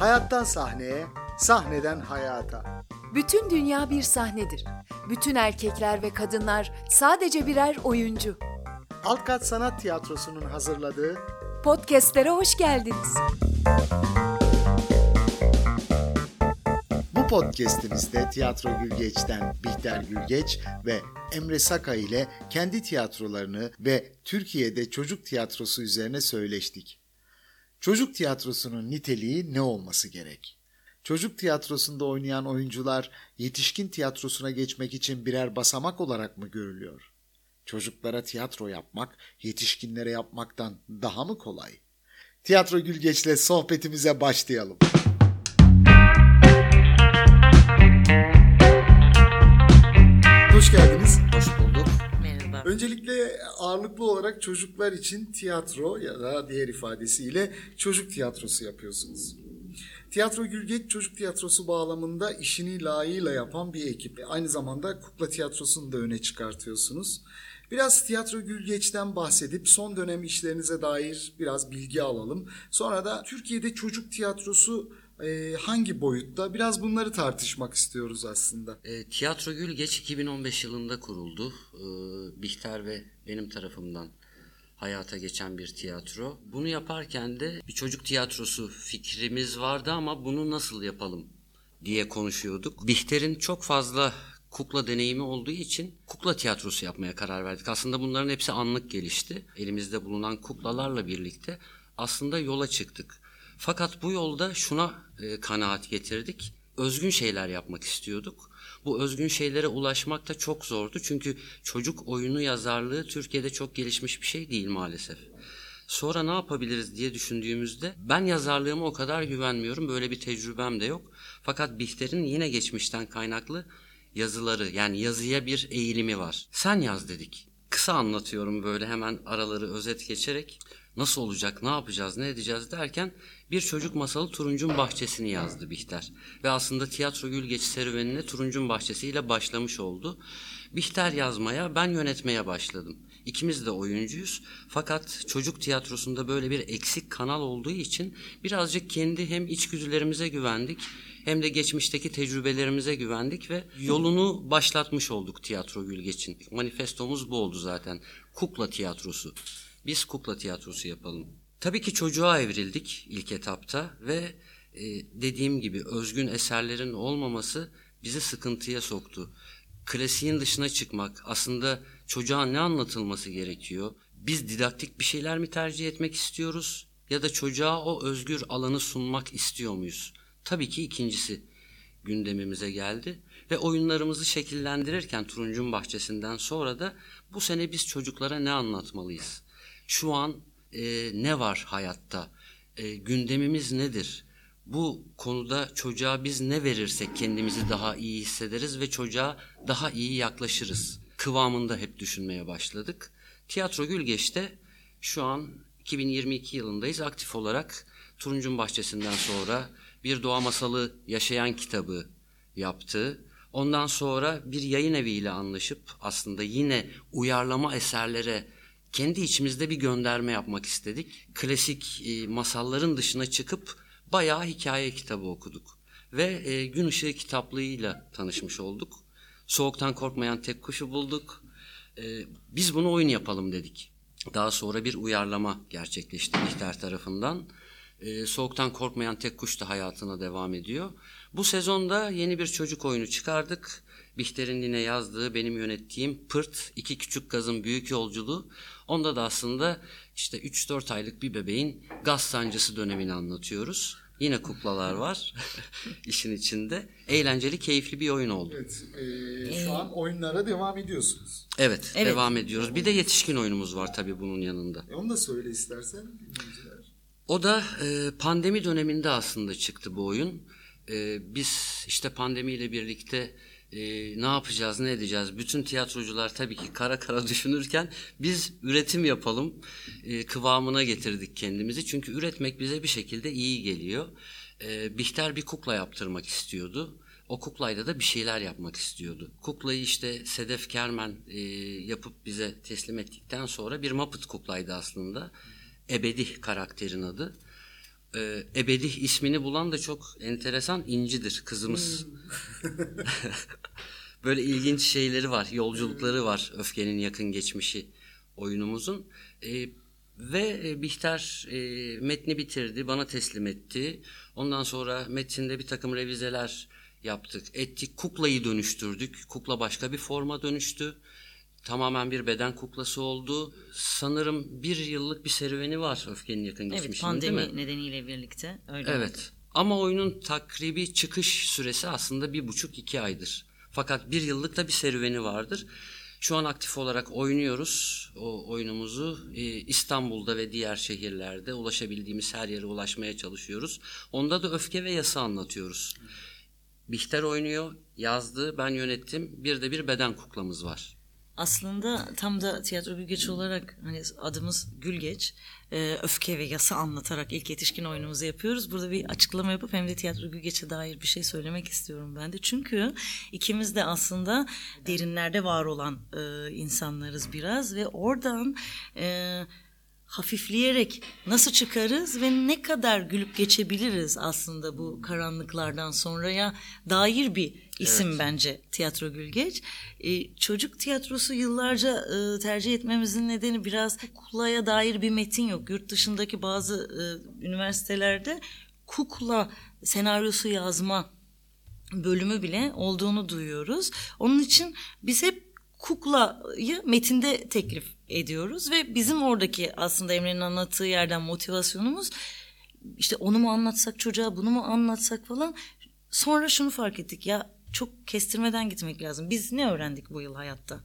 Hayattan sahneye, sahneden hayata. Bütün dünya bir sahnedir. Bütün erkekler ve kadınlar sadece birer oyuncu. Altkat Sanat Tiyatrosu'nun hazırladığı Podcast'lere hoş geldiniz. Podcast'imizde Tiyatro Gülgeç'ten Bihter Gülgeç ve Emre Saka ile kendi tiyatrolarını ve Türkiye'de çocuk tiyatrosu üzerine söyleştik. Çocuk tiyatrosunun niteliği ne olması gerek? Çocuk tiyatrosunda oynayan oyuncular yetişkin tiyatrosuna geçmek için birer basamak olarak mı görülüyor? Çocuklara tiyatro yapmak yetişkinlere yapmaktan daha mı kolay? Tiyatro Gülgeç'le sohbetimize başlayalım. Hoş geldiniz. Hoş bulduk. Merhaba. Öncelikle ağırlıklı olarak çocuklar için tiyatro ya da diğer ifadesiyle çocuk tiyatrosu yapıyorsunuz. Tiyatro Gülgeç Çocuk Tiyatrosu bağlamında işini layığıyla yapan bir ekip. Aynı zamanda kukla tiyatrosunu da öne çıkartıyorsunuz. Biraz Tiyatro Gülgeç'ten bahsedip son dönem işlerinize dair biraz bilgi alalım. Sonra da Türkiye'de çocuk tiyatrosu e, hangi boyutta? Biraz bunları tartışmak istiyoruz aslında. E, Tiyatro Gülgeç 2015 yılında kuruldu. E, Bihter ve benim tarafımdan hayata geçen bir tiyatro. Bunu yaparken de bir çocuk tiyatrosu fikrimiz vardı ama bunu nasıl yapalım diye konuşuyorduk. Bihter'in çok fazla kukla deneyimi olduğu için kukla tiyatrosu yapmaya karar verdik. Aslında bunların hepsi anlık gelişti. Elimizde bulunan kuklalarla birlikte aslında yola çıktık. Fakat bu yolda şuna e, kanaat getirdik. Özgün şeyler yapmak istiyorduk. Bu özgün şeylere ulaşmak da çok zordu. Çünkü çocuk oyunu yazarlığı Türkiye'de çok gelişmiş bir şey değil maalesef. Sonra ne yapabiliriz diye düşündüğümüzde ben yazarlığıma o kadar güvenmiyorum. Böyle bir tecrübem de yok. Fakat Bihter'in yine geçmişten kaynaklı yazıları yani yazıya bir eğilimi var. Sen yaz dedik. Kısa anlatıyorum böyle hemen araları özet geçerek. Nasıl olacak, ne yapacağız, ne edeceğiz derken bir çocuk masalı Turuncun Bahçesi'ni yazdı Bihter. Ve aslında tiyatro Gülgeç serüvenine Turuncun Bahçesi ile başlamış oldu. Bihter yazmaya, ben yönetmeye başladım. İkimiz de oyuncuyuz. Fakat çocuk tiyatrosunda böyle bir eksik kanal olduğu için birazcık kendi hem içgüdülerimize güvendik hem de geçmişteki tecrübelerimize güvendik ve yolunu başlatmış olduk tiyatro Gülgeç'in. Manifestomuz bu oldu zaten. Kukla tiyatrosu. Biz kukla tiyatrosu yapalım. Tabii ki çocuğa evrildik ilk etapta ve e, dediğim gibi özgün eserlerin olmaması bizi sıkıntıya soktu. Klasiğin dışına çıkmak, aslında çocuğa ne anlatılması gerekiyor? Biz didaktik bir şeyler mi tercih etmek istiyoruz ya da çocuğa o özgür alanı sunmak istiyor muyuz? Tabii ki ikincisi gündemimize geldi ve oyunlarımızı şekillendirirken Turuncun Bahçesi'nden sonra da bu sene biz çocuklara ne anlatmalıyız? Şu an e, ne var hayatta? E, gündemimiz nedir? Bu konuda çocuğa biz ne verirsek kendimizi daha iyi hissederiz ve çocuğa daha iyi yaklaşırız. Kıvamında hep düşünmeye başladık. Tiyatro Gülgeç'te şu an 2022 yılındayız. Aktif olarak Turuncun Bahçesi'nden sonra bir doğa masalı yaşayan kitabı yaptı. Ondan sonra bir yayın eviyle anlaşıp aslında yine uyarlama eserlere kendi içimizde bir gönderme yapmak istedik. Klasik e, masalların dışına çıkıp bayağı hikaye kitabı okuduk. Ve e, Gün Işığı kitaplığıyla tanışmış olduk. Soğuktan korkmayan tek kuşu bulduk. E, biz bunu oyun yapalım dedik. Daha sonra bir uyarlama gerçekleşti Bihter tarafından. E, Soğuktan korkmayan tek kuş da hayatına devam ediyor. Bu sezonda yeni bir çocuk oyunu çıkardık. Bihter'in yine yazdığı, benim yönettiğim Pırt, iki küçük gazın büyük yolculuğu. Onda da aslında işte 3-4 aylık bir bebeğin gaz sancısı dönemini anlatıyoruz. Yine kuklalar var işin içinde. Eğlenceli, keyifli bir oyun oldu. Evet, e, şu an oyunlara devam ediyorsunuz. Evet, Evet. devam ediyoruz. Bir de yetişkin oyunumuz var tabii bunun yanında. E, onu da söyle istersen dinleyiciler. O da e, pandemi döneminde aslında çıktı bu oyun. E, biz işte pandemiyle birlikte e, ne yapacağız, ne edeceğiz? Bütün tiyatrocular tabii ki kara kara düşünürken biz üretim yapalım e, kıvamına getirdik kendimizi. Çünkü üretmek bize bir şekilde iyi geliyor. E, Bihter bir kukla yaptırmak istiyordu. o kuklayla da bir şeyler yapmak istiyordu. Kuklayı işte Sedef Kermen e, yapıp bize teslim ettikten sonra bir Muppet kuklaydı aslında. Ebedi karakterin adı. E, Ebedi ismini bulan da çok enteresan İnci'dir kızımız. Böyle ilginç şeyleri var, yolculukları var Öfkenin Yakın Geçmişi oyunumuzun. E, ve e, Bihter e, metni bitirdi, bana teslim etti. Ondan sonra metinde bir takım revizeler yaptık, ettik. Kuklayı dönüştürdük. Kukla başka bir forma dönüştü. Tamamen bir beden kuklası oldu. Sanırım bir yıllık bir serüveni var Öfkenin Yakın Evet Geçmişi'nin pandemi değil mi? nedeniyle birlikte öyle Evet. oldu. Ama oyunun takribi çıkış süresi aslında bir buçuk iki aydır. Fakat bir yıllık da bir serüveni vardır. Şu an aktif olarak oynuyoruz o oyunumuzu. Ee, İstanbul'da ve diğer şehirlerde ulaşabildiğimiz her yere ulaşmaya çalışıyoruz. Onda da öfke ve yasa anlatıyoruz. Bihter oynuyor, yazdı, ben yönettim. Bir de bir beden kuklamız var. Aslında tam da tiyatro Gülgeç olarak hani adımız Gülgeç. Ee, öfke ve yasa anlatarak ilk yetişkin oyunumuzu yapıyoruz. Burada bir açıklama yapıp hem de tiyatro Gülgeç'e dair bir şey söylemek istiyorum ben de. Çünkü ikimiz de aslında derinlerde var olan e, insanlarız biraz ve oradan e, hafifleyerek nasıl çıkarız ve ne kadar gülüp geçebiliriz aslında bu karanlıklardan sonraya dair bir isim bence Tiyatro Gülgeç. Ee, çocuk tiyatrosu yıllarca e, tercih etmemizin nedeni biraz kuklaya dair bir metin yok. Yurt dışındaki bazı e, üniversitelerde kukla senaryosu yazma bölümü bile olduğunu duyuyoruz. Onun için biz hep kuklayı metinde teklif ediyoruz ve bizim oradaki aslında Emre'nin anlattığı yerden motivasyonumuz işte onu mu anlatsak çocuğa bunu mu anlatsak falan sonra şunu fark ettik ya çok kestirmeden gitmek lazım. Biz ne öğrendik bu yıl hayatta?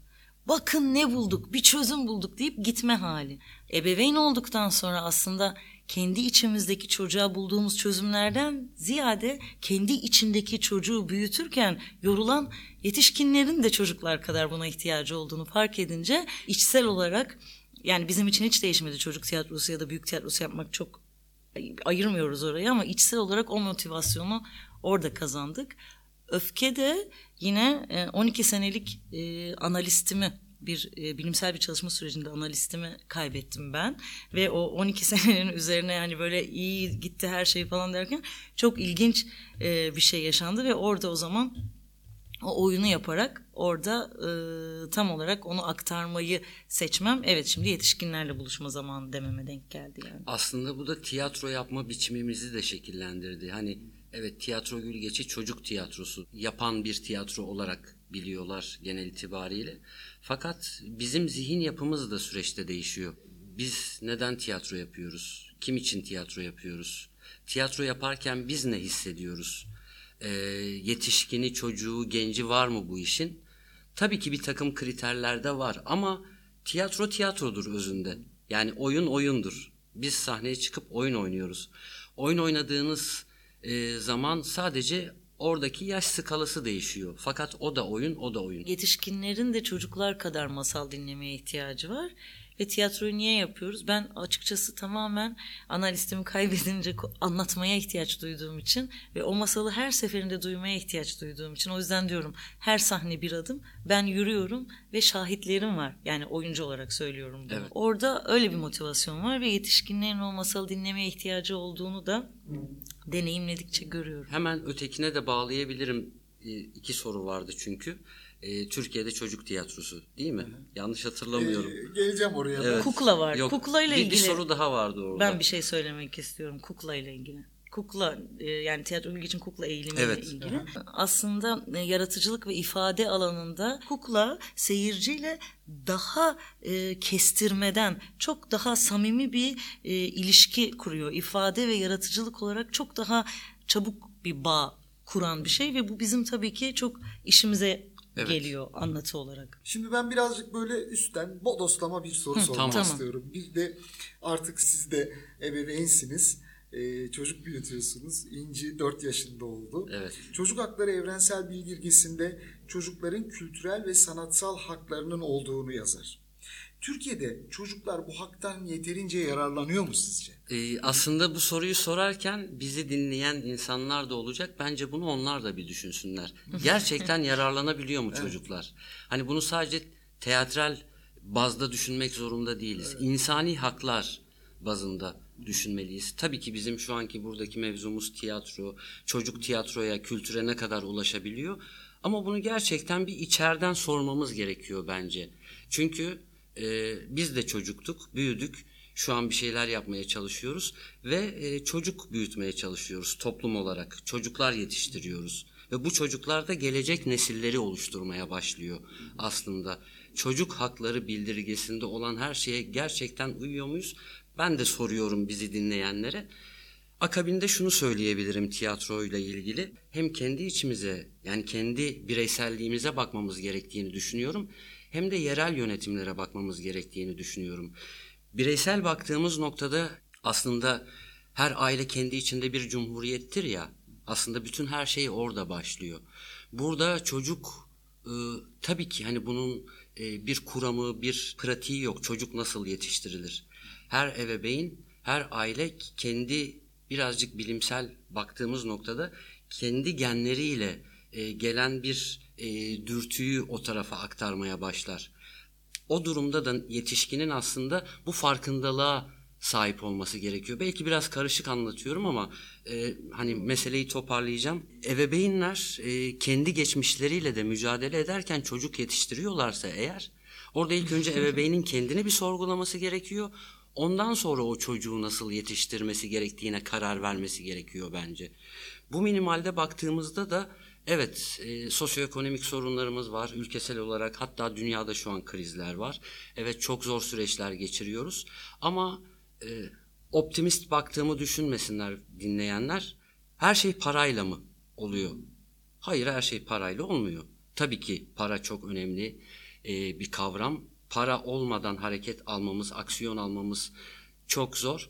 Bakın ne bulduk, bir çözüm bulduk deyip gitme hali. Ebeveyn olduktan sonra aslında kendi içimizdeki çocuğa bulduğumuz çözümlerden ziyade kendi içindeki çocuğu büyütürken yorulan yetişkinlerin de çocuklar kadar buna ihtiyacı olduğunu fark edince içsel olarak yani bizim için hiç değişmedi çocuk tiyatrosu ya da büyük tiyatrosu yapmak çok ayırmıyoruz orayı ama içsel olarak o motivasyonu orada kazandık. Öfke de yine 12 senelik e, analistimi bir e, bilimsel bir çalışma sürecinde analistimi kaybettim ben ve o 12 senenin üzerine yani böyle iyi gitti her şey falan derken çok ilginç e, bir şey yaşandı ve orada o zaman o oyunu yaparak orada e, tam olarak onu aktarmayı seçmem evet şimdi yetişkinlerle buluşma zamanı dememe denk geldi yani. Aslında bu da tiyatro yapma biçimimizi de şekillendirdi. Hani evet tiyatro Gülgeç'i çocuk tiyatrosu yapan bir tiyatro olarak biliyorlar genel itibariyle. Fakat bizim zihin yapımız da süreçte değişiyor. Biz neden tiyatro yapıyoruz? Kim için tiyatro yapıyoruz? Tiyatro yaparken biz ne hissediyoruz? Ee, yetişkini, çocuğu, genci var mı bu işin? Tabii ki bir takım kriterlerde var ama tiyatro tiyatrodur özünde. Yani oyun oyundur. Biz sahneye çıkıp oyun oynuyoruz. Oyun oynadığınız e, zaman sadece oradaki yaş skalası değişiyor. Fakat o da oyun, o da oyun. Yetişkinlerin de çocuklar kadar masal dinlemeye ihtiyacı var. Ve tiyatroyu niye yapıyoruz? Ben açıkçası tamamen analistimi kaybedince anlatmaya ihtiyaç duyduğum için ve o masalı her seferinde duymaya ihtiyaç duyduğum için. O yüzden diyorum her sahne bir adım. Ben yürüyorum ve şahitlerim var. Yani oyuncu olarak söylüyorum bunu. Evet. Orada öyle bir motivasyon var ve yetişkinlerin o masalı dinlemeye ihtiyacı olduğunu da deneyimledikçe görüyorum. Hemen ötekine de bağlayabilirim. E, iki soru vardı çünkü. E, Türkiye'de çocuk tiyatrosu değil mi? Yanlış hatırlamıyorum. Ee, geleceğim oraya da. Evet. Kukla var. Yok, Kukla ile bir, ilgili. bir soru daha vardı orada. Ben bir şey söylemek istiyorum kukla ile ilgili. Kukla e, yani tiyatro bilgi için kukla eğilimiyle Evet. ilgili. Aslında e, yaratıcılık ve ifade alanında kukla seyirciyle daha e, kestirmeden çok daha samimi bir e, ilişki kuruyor. İfade ve yaratıcılık olarak çok daha çabuk bir bağ kuran bir şey ve bu bizim tabii ki çok işimize Evet. geliyor anlatı olarak. Şimdi ben birazcık böyle üstten bodoslama bir soru sormak tamam. istiyorum. Bir de artık siz de ebeveynsiniz. Ee, çocuk büyütüyorsunuz. İnci 4 yaşında oldu. Evet. Çocuk Hakları Evrensel Bildirgesi'nde çocukların kültürel ve sanatsal haklarının olduğunu yazar. Türkiye'de çocuklar bu haktan yeterince yararlanıyor mu sizce? Ee, aslında bu soruyu sorarken bizi dinleyen insanlar da olacak. Bence bunu onlar da bir düşünsünler. Gerçekten yararlanabiliyor mu çocuklar? Hani bunu sadece teatral bazda düşünmek zorunda değiliz. İnsani haklar bazında düşünmeliyiz. Tabii ki bizim şu anki buradaki mevzumuz tiyatro, çocuk tiyatroya, kültüre ne kadar ulaşabiliyor. Ama bunu gerçekten bir içeriden sormamız gerekiyor bence. Çünkü e, biz de çocuktuk, büyüdük. Şu an bir şeyler yapmaya çalışıyoruz ve e, çocuk büyütmeye çalışıyoruz toplum olarak. Çocuklar yetiştiriyoruz ve bu çocuklar da gelecek nesilleri oluşturmaya başlıyor aslında. Çocuk hakları bildirgesinde olan her şeye gerçekten uyuyor muyuz? Ben de soruyorum bizi dinleyenlere. Akabinde şunu söyleyebilirim tiyatroyla ilgili. Hem kendi içimize yani kendi bireyselliğimize bakmamız gerektiğini düşünüyorum. Hem de yerel yönetimlere bakmamız gerektiğini düşünüyorum. Bireysel baktığımız noktada aslında her aile kendi içinde bir cumhuriyettir ya. Aslında bütün her şey orada başlıyor. Burada çocuk e, tabii ki hani bunun e, bir kuramı, bir pratiği yok. Çocuk nasıl yetiştirilir? Her ebeveyn, her aile kendi birazcık bilimsel baktığımız noktada kendi genleriyle e, gelen bir e, dürtüyü o tarafa aktarmaya başlar. O durumda da yetişkinin aslında bu farkındalığa sahip olması gerekiyor. Belki biraz karışık anlatıyorum ama e, hani meseleyi toparlayacağım. Ebeveynler e, kendi geçmişleriyle de mücadele ederken çocuk yetiştiriyorlarsa eğer orada ilk önce ebeveynin kendini bir sorgulaması gerekiyor. Ondan sonra o çocuğu nasıl yetiştirmesi gerektiğine karar vermesi gerekiyor bence. Bu minimalde baktığımızda da evet e, sosyoekonomik sorunlarımız var. Ülkesel olarak hatta dünyada şu an krizler var. Evet çok zor süreçler geçiriyoruz. Ama e, optimist baktığımı düşünmesinler dinleyenler. Her şey parayla mı oluyor? Hayır her şey parayla olmuyor. Tabii ki para çok önemli e, bir kavram para olmadan hareket almamız, aksiyon almamız çok zor.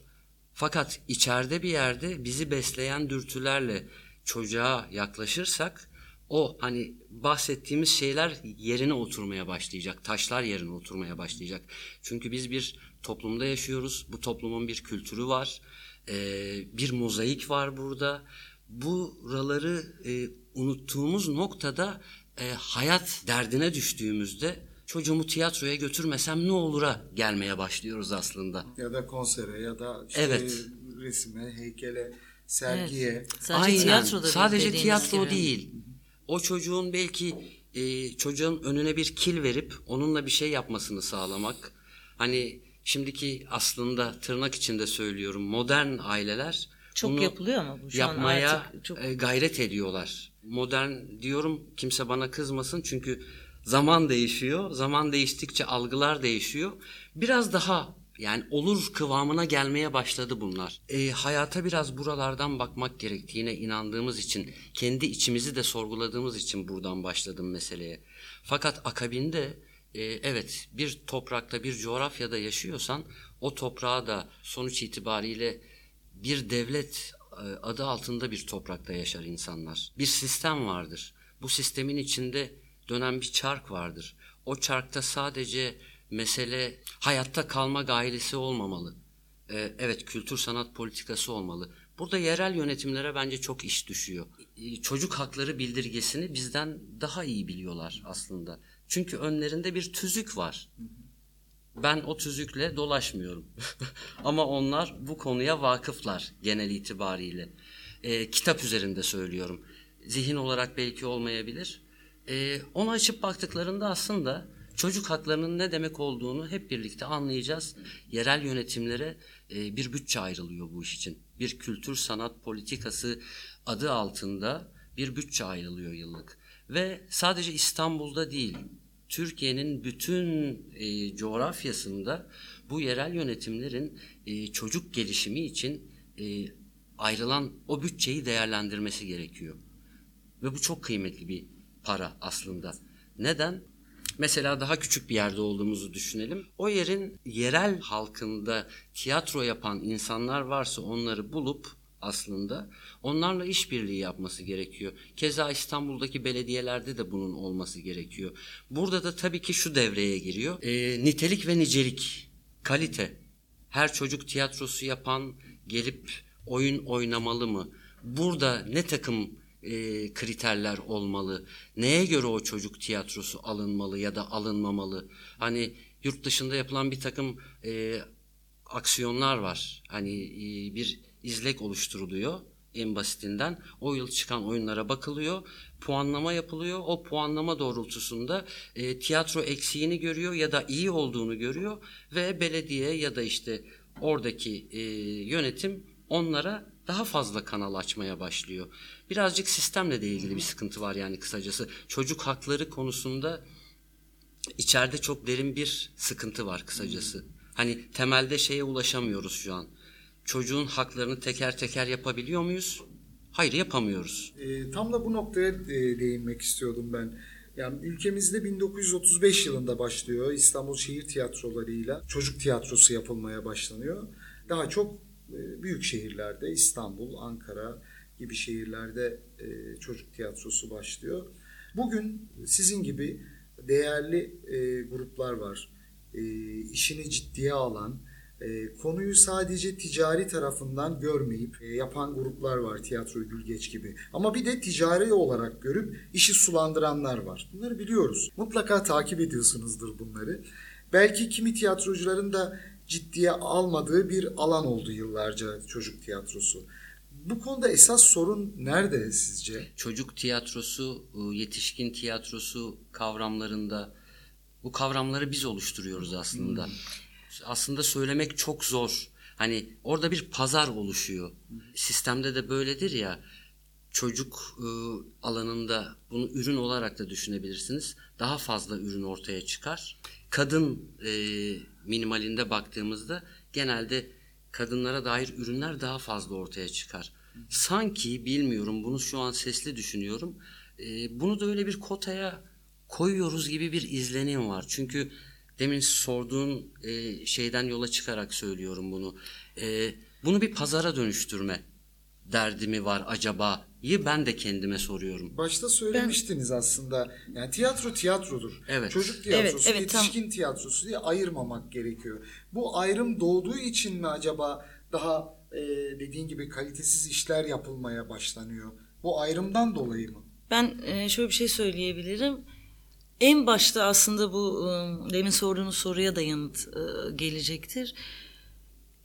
Fakat içeride bir yerde bizi besleyen dürtülerle çocuğa yaklaşırsak o hani bahsettiğimiz şeyler yerine oturmaya başlayacak. Taşlar yerine oturmaya başlayacak. Çünkü biz bir toplumda yaşıyoruz. Bu toplumun bir kültürü var. Ee, bir mozaik var burada. Buraları e, unuttuğumuz noktada e, hayat derdine düştüğümüzde çocuğumu tiyatroya götürmesem ne olura gelmeye başlıyoruz aslında. Ya da konsere ya da işte Evet. resime, heykele, sergiye. Evet. Sadece Aynen. tiyatro da değil, Sadece tiyatro gibi. değil. O çocuğun belki e, çocuğun önüne bir kil verip onunla bir şey yapmasını sağlamak. Hani şimdiki aslında tırnak içinde söylüyorum modern aileler Çok bunu yapılıyor ama bu şu an yapmaya artık çok- e, gayret ediyorlar. Modern diyorum kimse bana kızmasın çünkü zaman değişiyor. Zaman değiştikçe algılar değişiyor. Biraz daha yani olur kıvamına gelmeye başladı bunlar. E, hayata biraz buralardan bakmak gerektiğine inandığımız için, kendi içimizi de sorguladığımız için buradan başladım meseleye. Fakat akabinde e, evet bir toprakta, bir coğrafyada yaşıyorsan o toprağa da sonuç itibariyle bir devlet e, adı altında bir toprakta yaşar insanlar. Bir sistem vardır. Bu sistemin içinde dönen bir çark vardır. O çarkta sadece mesele hayatta kalma gailesi olmamalı. E, evet kültür sanat politikası olmalı. Burada yerel yönetimlere bence çok iş düşüyor. E, Çocuk hakları bildirgesini bizden daha iyi biliyorlar aslında. Çünkü önlerinde bir tüzük var. Ben o tüzükle dolaşmıyorum. Ama onlar bu konuya vakıflar genel itibariyle. Ee, kitap üzerinde söylüyorum. Zihin olarak belki olmayabilir. Ee, onu açıp baktıklarında aslında çocuk haklarının ne demek olduğunu hep birlikte anlayacağız. Yerel yönetimlere e, bir bütçe ayrılıyor bu iş için. Bir kültür sanat politikası adı altında bir bütçe ayrılıyor yıllık. Ve sadece İstanbul'da değil, Türkiye'nin bütün e, coğrafyasında bu yerel yönetimlerin e, çocuk gelişimi için e, ayrılan o bütçeyi değerlendirmesi gerekiyor. Ve bu çok kıymetli bir para aslında. Neden? Mesela daha küçük bir yerde olduğumuzu düşünelim. O yerin yerel halkında tiyatro yapan insanlar varsa onları bulup aslında. Onlarla işbirliği yapması gerekiyor. Keza İstanbul'daki belediyelerde de bunun olması gerekiyor. Burada da tabii ki şu devreye giriyor. E, nitelik ve nicelik, kalite. Her çocuk tiyatrosu yapan gelip oyun oynamalı mı? Burada ne takım e, kriterler olmalı? Neye göre o çocuk tiyatrosu alınmalı ya da alınmamalı? Hani yurt dışında yapılan bir takım e, aksiyonlar var. Hani e, bir izlek oluşturuluyor en basitinden. O yıl çıkan oyunlara bakılıyor, puanlama yapılıyor. O puanlama doğrultusunda e, tiyatro eksiğini görüyor ya da iyi olduğunu görüyor ve belediye ya da işte oradaki e, yönetim onlara daha fazla kanal açmaya başlıyor. Birazcık sistemle de ilgili bir sıkıntı var yani kısacası. Çocuk hakları konusunda içeride çok derin bir sıkıntı var kısacası. Hani temelde şeye ulaşamıyoruz şu an. Çocuğun haklarını teker teker yapabiliyor muyuz? Hayır yapamıyoruz. E, tam da bu noktaya e, değinmek istiyordum ben. Yani ülkemizde 1935 yılında başlıyor İstanbul Şehir Tiyatroları'yla çocuk tiyatrosu yapılmaya başlanıyor. Daha çok büyük şehirlerde İstanbul, Ankara gibi şehirlerde e, çocuk tiyatrosu başlıyor. Bugün sizin gibi değerli e, gruplar var. E, işini ciddiye alan, konuyu sadece ticari tarafından görmeyip yapan gruplar var tiyatro Gülgeç gibi. Ama bir de ticari olarak görüp işi sulandıranlar var. Bunları biliyoruz. Mutlaka takip ediyorsunuzdur bunları. Belki kimi tiyatrocuların da ciddiye almadığı bir alan oldu yıllarca çocuk tiyatrosu. Bu konuda esas sorun nerede sizce? Çocuk tiyatrosu, ıı, yetişkin tiyatrosu kavramlarında bu kavramları biz oluşturuyoruz aslında. Hmm. Aslında söylemek çok zor. Hani orada bir pazar oluşuyor. Sistemde de böyledir ya. Çocuk e, alanında bunu ürün olarak da düşünebilirsiniz. Daha fazla ürün ortaya çıkar. Kadın e, minimalinde baktığımızda genelde kadınlara dair ürünler daha fazla ortaya çıkar. Sanki bilmiyorum bunu şu an sesli düşünüyorum. E, bunu da öyle bir kotaya koyuyoruz gibi bir izlenim var. Çünkü demin sorduğun e, şeyden yola çıkarak söylüyorum bunu. E, bunu bir pazara dönüştürme derdi mi var acaba? Yi ben de kendime soruyorum. Başta söylemiştiniz ben... aslında. Yani tiyatro tiyatrodur. Evet. Çocuk tiyatrosu, evet, evet, yetişkin tam... tiyatrosu diye ayırmamak gerekiyor. Bu ayrım doğduğu için mi acaba daha e, dediğin gibi kalitesiz işler yapılmaya başlanıyor? Bu ayrımdan dolayı mı? Ben e, şöyle bir şey söyleyebilirim. En başta aslında bu e, demin sorduğunuz soruya da yanıt e, gelecektir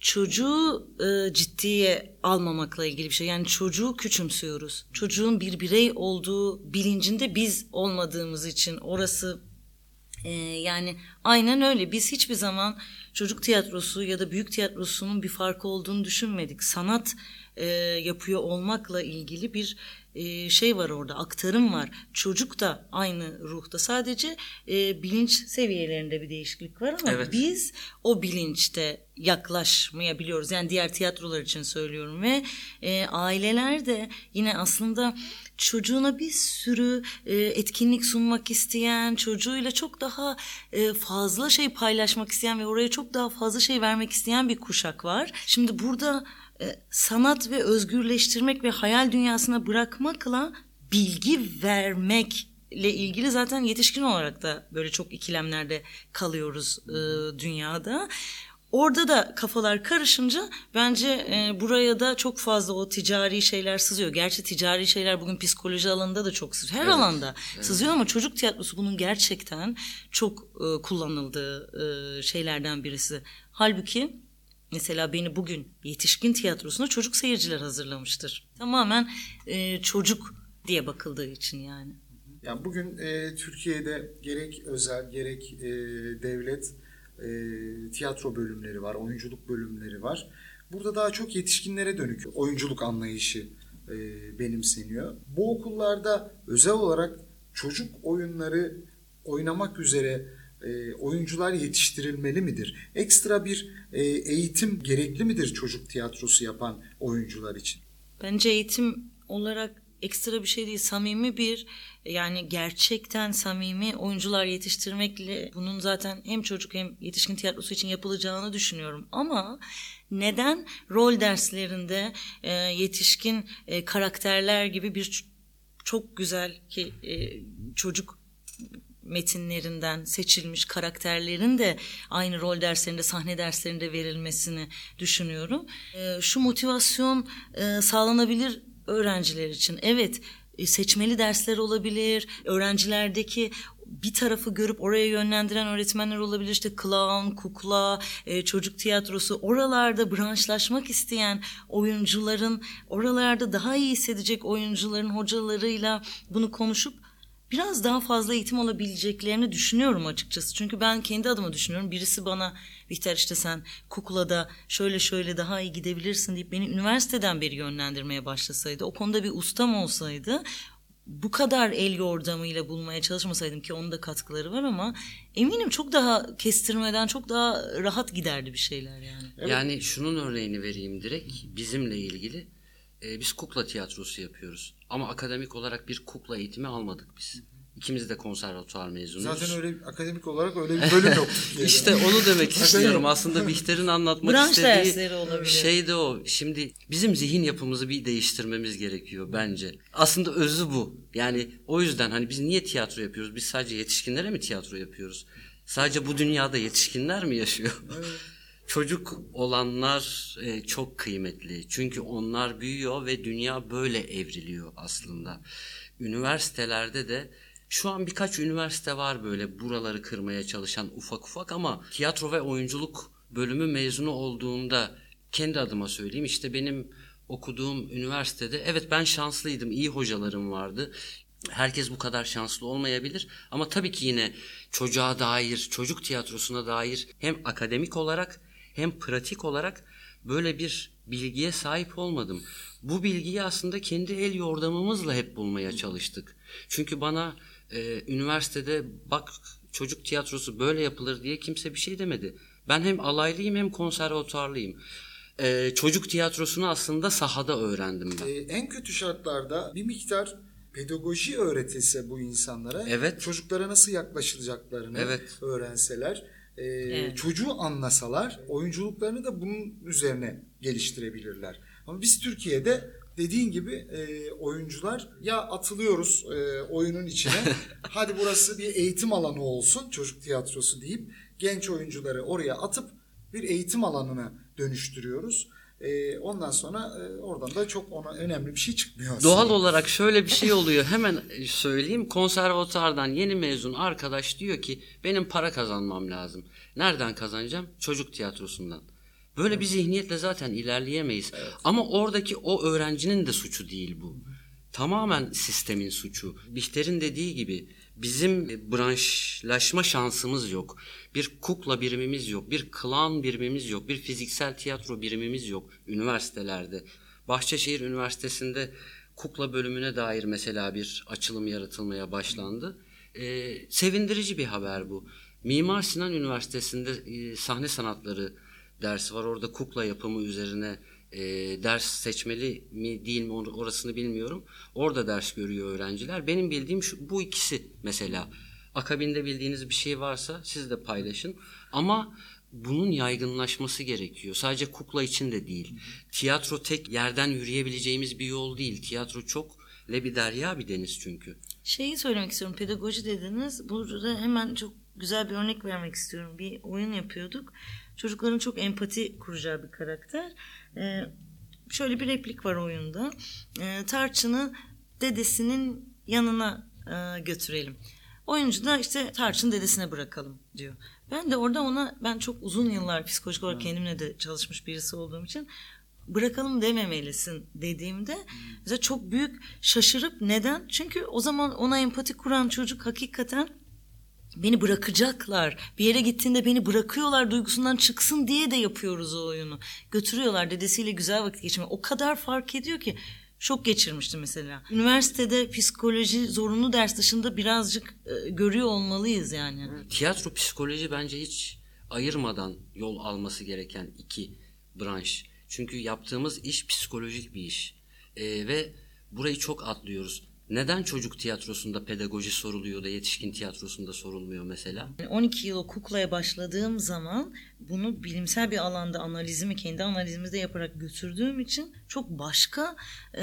çocuğu e, ciddiye almamakla ilgili bir şey. Yani çocuğu küçümsüyoruz. Çocuğun bir birey olduğu bilincinde biz olmadığımız için orası e, yani aynen öyle. Biz hiçbir zaman çocuk tiyatrosu ya da büyük tiyatrosunun bir farkı olduğunu düşünmedik. Sanat e, yapıyor olmakla ilgili bir e, şey var orada aktarım var. Çocuk da aynı ruhta sadece e, bilinç seviyelerinde bir değişiklik var ama evet. biz o bilinçte yaklaşmayabiliyoruz. Yani diğer tiyatrolar için söylüyorum ve e, aileler de yine aslında çocuğuna bir sürü e, etkinlik sunmak isteyen, çocuğuyla çok daha e, fazla şey paylaşmak isteyen ve oraya çok daha fazla şey vermek isteyen bir kuşak var. Şimdi burada sanat ve özgürleştirmek ve hayal dünyasına bırakmakla bilgi vermekle ilgili zaten yetişkin olarak da böyle çok ikilemlerde kalıyoruz e, dünyada. Orada da kafalar karışınca bence e, buraya da çok fazla o ticari şeyler sızıyor. Gerçi ticari şeyler bugün psikoloji alanında da çok sızıyor. Her evet, alanda evet. sızıyor ama çocuk tiyatrosu bunun gerçekten çok e, kullanıldığı e, şeylerden birisi. Halbuki Mesela beni bugün yetişkin tiyatrosuna çocuk seyirciler hazırlamıştır. Tamamen e, çocuk diye bakıldığı için yani. Yani bugün e, Türkiye'de gerek özel gerek e, devlet e, tiyatro bölümleri var, oyunculuk bölümleri var. Burada daha çok yetişkinlere dönük oyunculuk anlayışı e, benimseniyor. Bu okullarda özel olarak çocuk oyunları oynamak üzere e, oyuncular yetiştirilmeli midir? Ekstra bir e, eğitim gerekli midir çocuk tiyatrosu yapan oyuncular için? Bence eğitim olarak ekstra bir şey değil. Samimi bir yani gerçekten samimi oyuncular yetiştirmekle bunun zaten hem çocuk hem yetişkin tiyatrosu için yapılacağını düşünüyorum. Ama neden rol derslerinde e, yetişkin karakterler gibi bir çok güzel ki çocuk metinlerinden seçilmiş karakterlerin de aynı rol derslerinde, sahne derslerinde verilmesini düşünüyorum. E, şu motivasyon e, sağlanabilir öğrenciler için. Evet, e, seçmeli dersler olabilir. Öğrencilerdeki bir tarafı görüp oraya yönlendiren öğretmenler olabilir. İşte clown, kukla, e, çocuk tiyatrosu. Oralarda branşlaşmak isteyen oyuncuların, oralarda daha iyi hissedecek oyuncuların hocalarıyla bunu konuşup biraz daha fazla eğitim alabileceklerini düşünüyorum açıkçası. Çünkü ben kendi adıma düşünüyorum. Birisi bana Bihter işte sen kuklada şöyle şöyle daha iyi gidebilirsin deyip beni üniversiteden beri yönlendirmeye başlasaydı, o konuda bir ustam olsaydı bu kadar el yordamıyla bulmaya çalışmasaydım ki onun da katkıları var ama eminim çok daha kestirmeden çok daha rahat giderdi bir şeyler yani. Evet. Yani şunun örneğini vereyim direkt bizimle ilgili. Ee, biz kukla tiyatrosu yapıyoruz ama akademik olarak bir kukla eğitimi almadık biz. İkimiz de konservatuvar mezunuyuz. Zaten öyle akademik olarak öyle bir bölüm yok işte onu demek istiyorum. Aslında Bihter'in anlatmak Branş istediği olabilir. şey de o. Şimdi bizim zihin yapımızı bir değiştirmemiz gerekiyor bence. Aslında özü bu. Yani o yüzden hani biz niye tiyatro yapıyoruz? Biz sadece yetişkinlere mi tiyatro yapıyoruz? Sadece bu dünyada yetişkinler mi yaşıyor? Çocuk olanlar e, çok kıymetli. Çünkü onlar büyüyor ve dünya böyle evriliyor aslında. Üniversitelerde de şu an birkaç üniversite var böyle buraları kırmaya çalışan ufak ufak ama tiyatro ve oyunculuk bölümü mezunu olduğunda kendi adıma söyleyeyim işte benim okuduğum üniversitede evet ben şanslıydım iyi hocalarım vardı herkes bu kadar şanslı olmayabilir ama tabii ki yine çocuğa dair çocuk tiyatrosuna dair hem akademik olarak hem pratik olarak böyle bir bilgiye sahip olmadım. Bu bilgiyi aslında kendi el yordamımızla hep bulmaya çalıştık. Çünkü bana e, üniversitede bak çocuk tiyatrosu böyle yapılır diye kimse bir şey demedi. Ben hem alaylıyım hem konservatuarlıyım. E, çocuk tiyatrosunu aslında sahada öğrendim ben. Ee, en kötü şartlarda bir miktar pedagoji öğretilse bu insanlara Evet. çocuklara nasıl yaklaşılacaklarını Evet. öğrenseler e, Evet. çocuğu anlasalar oyunculuklarını da bunun üzerine geliştirebilirler. Ama biz Türkiye'de dediğin gibi e, oyuncular ya atılıyoruz e, oyunun içine hadi burası bir eğitim alanı olsun çocuk tiyatrosu deyip genç oyuncuları oraya atıp bir eğitim alanına dönüştürüyoruz. E, ondan sonra e, oradan da çok ona önemli bir şey çıkmıyor aslında. Doğal olarak şöyle bir şey oluyor. Hemen söyleyeyim. Konservatuardan yeni mezun arkadaş diyor ki benim para kazanmam lazım. Nereden kazanacağım? Çocuk tiyatrosundan. Böyle bir zihniyetle zaten ilerleyemeyiz. Ama oradaki o öğrencinin de suçu değil bu. Tamamen sistemin suçu. Bihter'in dediği gibi bizim branşlaşma şansımız yok. Bir kukla birimimiz yok. Bir klan birimimiz yok. Bir fiziksel tiyatro birimimiz yok üniversitelerde. Bahçeşehir Üniversitesi'nde kukla bölümüne dair mesela bir açılım yaratılmaya başlandı. Ee, sevindirici bir haber bu. Mimar Sinan Üniversitesi'nde e, sahne sanatları dersi var. Orada kukla yapımı üzerine e, ders seçmeli mi değil mi or- orasını bilmiyorum. Orada ders görüyor öğrenciler. Benim bildiğim şu, bu ikisi mesela. Akabinde bildiğiniz bir şey varsa siz de paylaşın. Ama bunun yaygınlaşması gerekiyor. Sadece kukla için de değil. Tiyatro tek yerden yürüyebileceğimiz bir yol değil. Tiyatro çok lebiderya bir deniz çünkü. Şeyi söylemek istiyorum. Pedagoji dediniz. Burada hemen çok güzel bir örnek vermek istiyorum. Bir oyun yapıyorduk. Çocukların çok empati kuracağı bir karakter. Ee, şöyle bir replik var oyunda. Ee, Tarçın'ı dedesinin yanına e, götürelim. Oyuncu da işte Tarçın dedesine bırakalım diyor. Ben de orada ona ben çok uzun yıllar psikolojik olarak kendimle de çalışmış birisi olduğum için bırakalım dememelisin dediğimde mesela çok büyük şaşırıp neden? Çünkü o zaman ona empati kuran çocuk hakikaten beni bırakacaklar. Bir yere gittiğinde beni bırakıyorlar duygusundan çıksın diye de yapıyoruz o oyunu. Götürüyorlar dedesiyle güzel vakit geçirmek. O kadar fark ediyor ki şok geçirmişti mesela. Üniversitede psikoloji zorunlu ders dışında birazcık e, görüyor olmalıyız yani. Tiyatro psikoloji bence hiç ayırmadan yol alması gereken iki branş. Çünkü yaptığımız iş psikolojik bir iş. Ee, ve burayı çok atlıyoruz. Neden çocuk tiyatrosunda pedagoji soruluyor da yetişkin tiyatrosunda sorulmuyor mesela? 12 yıl o kuklaya başladığım zaman bunu bilimsel bir alanda analizimi kendi analizimizde yaparak götürdüğüm için çok başka e,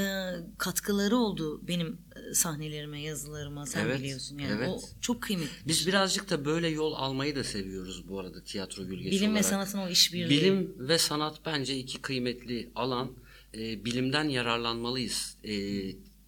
katkıları oldu benim e, sahnelerime, yazılarıma. Sen Evet, biliyorsun yani. evet. O çok kıymetli. Biz birazcık da böyle yol almayı da seviyoruz bu arada tiyatro gülgesi Bilim ve olarak. sanatın o işbirliği. Bilim ve sanat bence iki kıymetli alan. E, bilimden yararlanmalıyız. E,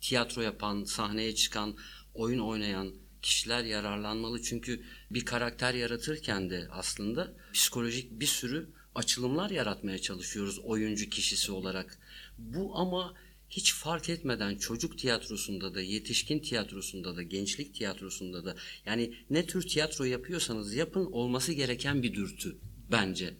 tiyatro yapan, sahneye çıkan, oyun oynayan kişiler yararlanmalı. Çünkü bir karakter yaratırken de aslında psikolojik bir sürü açılımlar yaratmaya çalışıyoruz oyuncu kişisi olarak. Bu ama hiç fark etmeden çocuk tiyatrosunda da, yetişkin tiyatrosunda da, gençlik tiyatrosunda da yani ne tür tiyatro yapıyorsanız yapın olması gereken bir dürtü bence.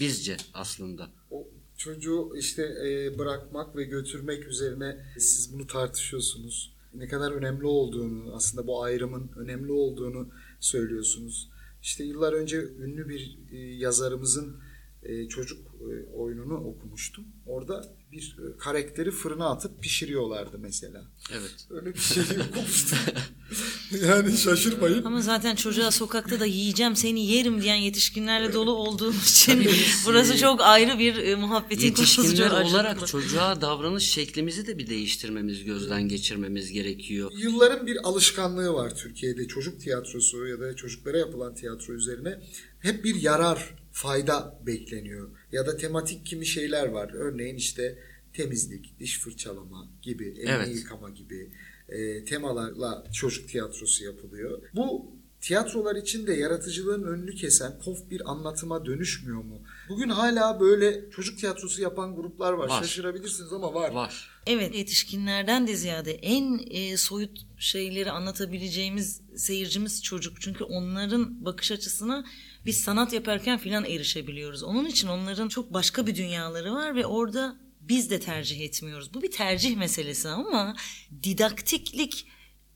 Bizce aslında. O çocuğu işte e, bırakmak ve götürmek üzerine siz bunu tartışıyorsunuz. Ne kadar önemli olduğunu, aslında bu ayrımın önemli olduğunu söylüyorsunuz. İşte yıllar önce ünlü bir e, yazarımızın e, çocuk e, oyununu okumuştum. Orada bir e, karakteri fırına atıp pişiriyorlardı mesela. Evet. Öyle bir şey okumuştum. yani şaşırmayın. Ama zaten çocuğa sokakta da yiyeceğim seni yerim diyen yetişkinlerle dolu olduğumuz için burası çok ayrı bir e, muhabbetin konusu. Yetişkinler olarak acıklı. çocuğa davranış şeklimizi de bir değiştirmemiz, gözden geçirmemiz gerekiyor. Yılların bir alışkanlığı var Türkiye'de çocuk tiyatrosu ya da çocuklara yapılan tiyatro üzerine. Hep bir yarar, fayda bekleniyor. Ya da tematik kimi şeyler var. Örneğin işte temizlik, diş fırçalama gibi, elini Evet. yıkama gibi e, temalarla çocuk tiyatrosu yapılıyor. Bu tiyatrolar için de yaratıcılığın önünü kesen kof bir anlatıma dönüşmüyor mu? Bugün hala böyle çocuk tiyatrosu yapan gruplar var. Var. Şaşırabilirsiniz ama var. Var. Evet yetişkinlerden de ziyade en e, soyut şeyleri anlatabileceğimiz seyircimiz çocuk. Çünkü onların bakış açısına biz sanat yaparken filan erişebiliyoruz. Onun için onların çok başka bir dünyaları var ve orada biz de tercih etmiyoruz. Bu bir tercih meselesi ama didaktiklik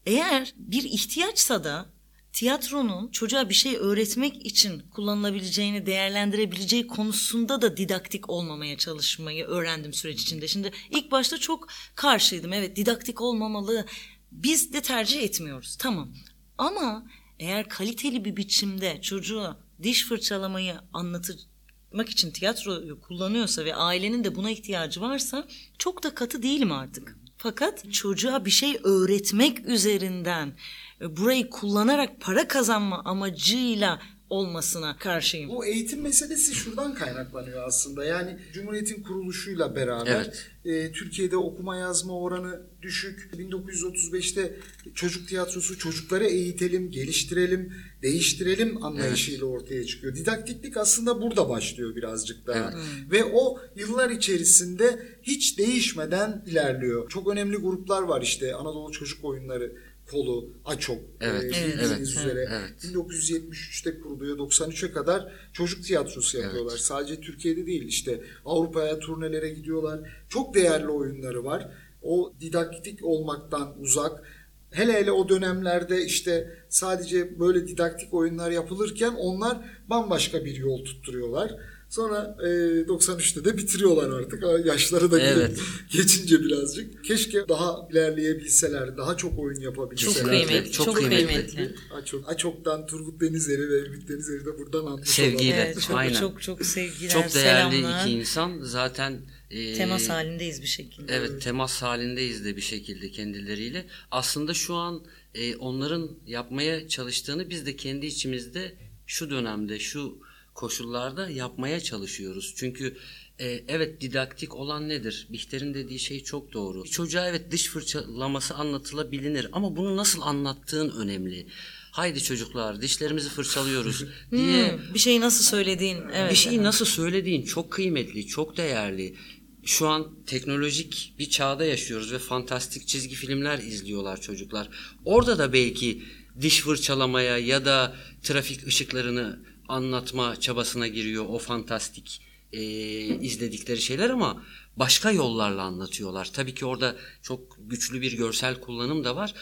eğer bir ihtiyaçsa da tiyatronun çocuğa bir şey öğretmek için kullanılabileceğini değerlendirebileceği konusunda da didaktik olmamaya çalışmayı öğrendim süreç içinde. Şimdi ilk başta çok karşıydım. Evet didaktik olmamalı. Biz de tercih etmiyoruz. Tamam. Ama eğer kaliteli bir biçimde çocuğa diş fırçalamayı anlatmak için tiyatroyu kullanıyorsa ve ailenin de buna ihtiyacı varsa çok da katı değilim artık. Fakat çocuğa bir şey öğretmek üzerinden burayı kullanarak para kazanma amacıyla olmasına karşıyım. Bu eğitim meselesi şuradan kaynaklanıyor aslında. Yani Cumhuriyet'in kuruluşuyla beraber Evet. e, Türkiye'de okuma yazma oranı düşük. 1935'te çocuk tiyatrosu çocukları eğitelim, geliştirelim, değiştirelim anlayışıyla ortaya çıkıyor. Didaktiklik aslında burada başlıyor birazcık daha. Ve o yıllar içerisinde hiç değişmeden ilerliyor. Çok önemli gruplar var işte Anadolu Çocuk Oyunları kolu, AÇOK, Evet, e, evet, bildiğiniz evet, üzere evet. 1973'te kuruluyor. 93'e kadar çocuk tiyatrosu yapıyorlar. Sadece Türkiye'de değil işte Avrupa'ya turnelere gidiyorlar. Çok değerli oyunları var. O didaktik olmaktan uzak. Hele hele o dönemlerde işte sadece böyle didaktik oyunlar yapılırken onlar bambaşka bir yol tutturuyorlar. Sonra e, 93'te de bitiriyorlar artık. Yaşları da Evet. geçince birazcık. Keşke daha ilerleyebilseler, daha çok oyun yapabilseler. Çok kıymetli, Çok çok, kıymetli. kıymetli. Açok, Açok'tan Turgut Denizleri ve Ümit Denizleri de buradan anmış Sevgiyle. Evet, çok, Aynen. çok çok sevgiler, Çok değerli selamlar. iki insan. Zaten e, Temas halindeyiz bir şekilde. Evet temas halindeyiz de bir şekilde kendileriyle. Aslında şu an e, onların yapmaya çalıştığını biz de kendi içimizde şu dönemde şu koşullarda yapmaya çalışıyoruz. Çünkü e, evet didaktik olan nedir? Bihter'in dediği şey çok doğru. Bir çocuğa evet dış fırçalaması anlatılabilir ama bunu nasıl anlattığın önemli. Haydi çocuklar dişlerimizi fırçalıyoruz diye Hmm, bir şeyi nasıl söylediğin. Evet. bir şeyi nasıl söylediğin çok kıymetli, çok değerli. Şu an teknolojik bir çağda yaşıyoruz ve fantastik çizgi filmler izliyorlar çocuklar. Orada da belki diş fırçalamaya ya da trafik ışıklarını anlatma çabasına giriyor o fantastik e, izledikleri şeyler ama başka yollarla anlatıyorlar. Tabii ki orada çok güçlü bir görsel kullanım da var.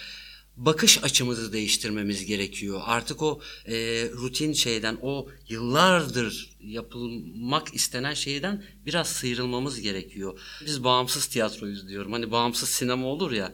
bakış açımızı değiştirmemiz gerekiyor. Artık o e, rutin şeyden, o yıllardır yapılmak istenen şeyden biraz sıyrılmamız gerekiyor. Biz bağımsız tiyatroyuz diyorum. Hani bağımsız sinema olur ya.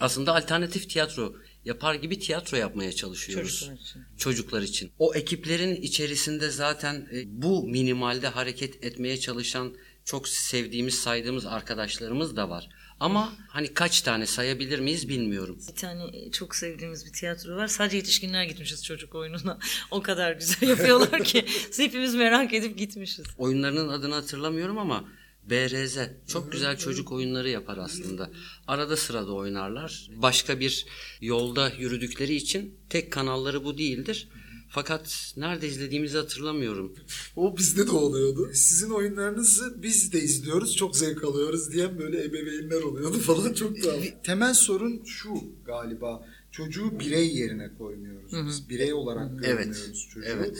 Aslında alternatif tiyatro yapar gibi tiyatro yapmaya çalışıyoruz. Çocuklar için. Çocuklar için. O ekiplerin içerisinde zaten e, bu minimalde hareket etmeye çalışan çok sevdiğimiz, saydığımız arkadaşlarımız da var. Ama hani kaç tane sayabilir miyiz bilmiyorum. Bir tane çok sevdiğimiz bir tiyatro var. Sadece yetişkinler gitmişiz çocuk oyununa. O kadar güzel yapıyorlar ki hepimiz merak edip gitmişiz. Oyunlarının adını hatırlamıyorum ama BRZ çok güzel çocuk oyunları yapar aslında. Arada sırada oynarlar. Başka bir yolda yürüdükleri için tek kanalları bu değildir. Fakat nerede izlediğimizi hatırlamıyorum. O bizde de oluyordu. Sizin oyunlarınızı biz de izliyoruz, çok zevk alıyoruz diyen böyle ebeveynler oluyordu falan çok tuhaf. Temel sorun şu galiba. Çocuğu birey yerine koymuyoruz. Biz birey olarak görmüyoruz Evet, çocuğu. evet.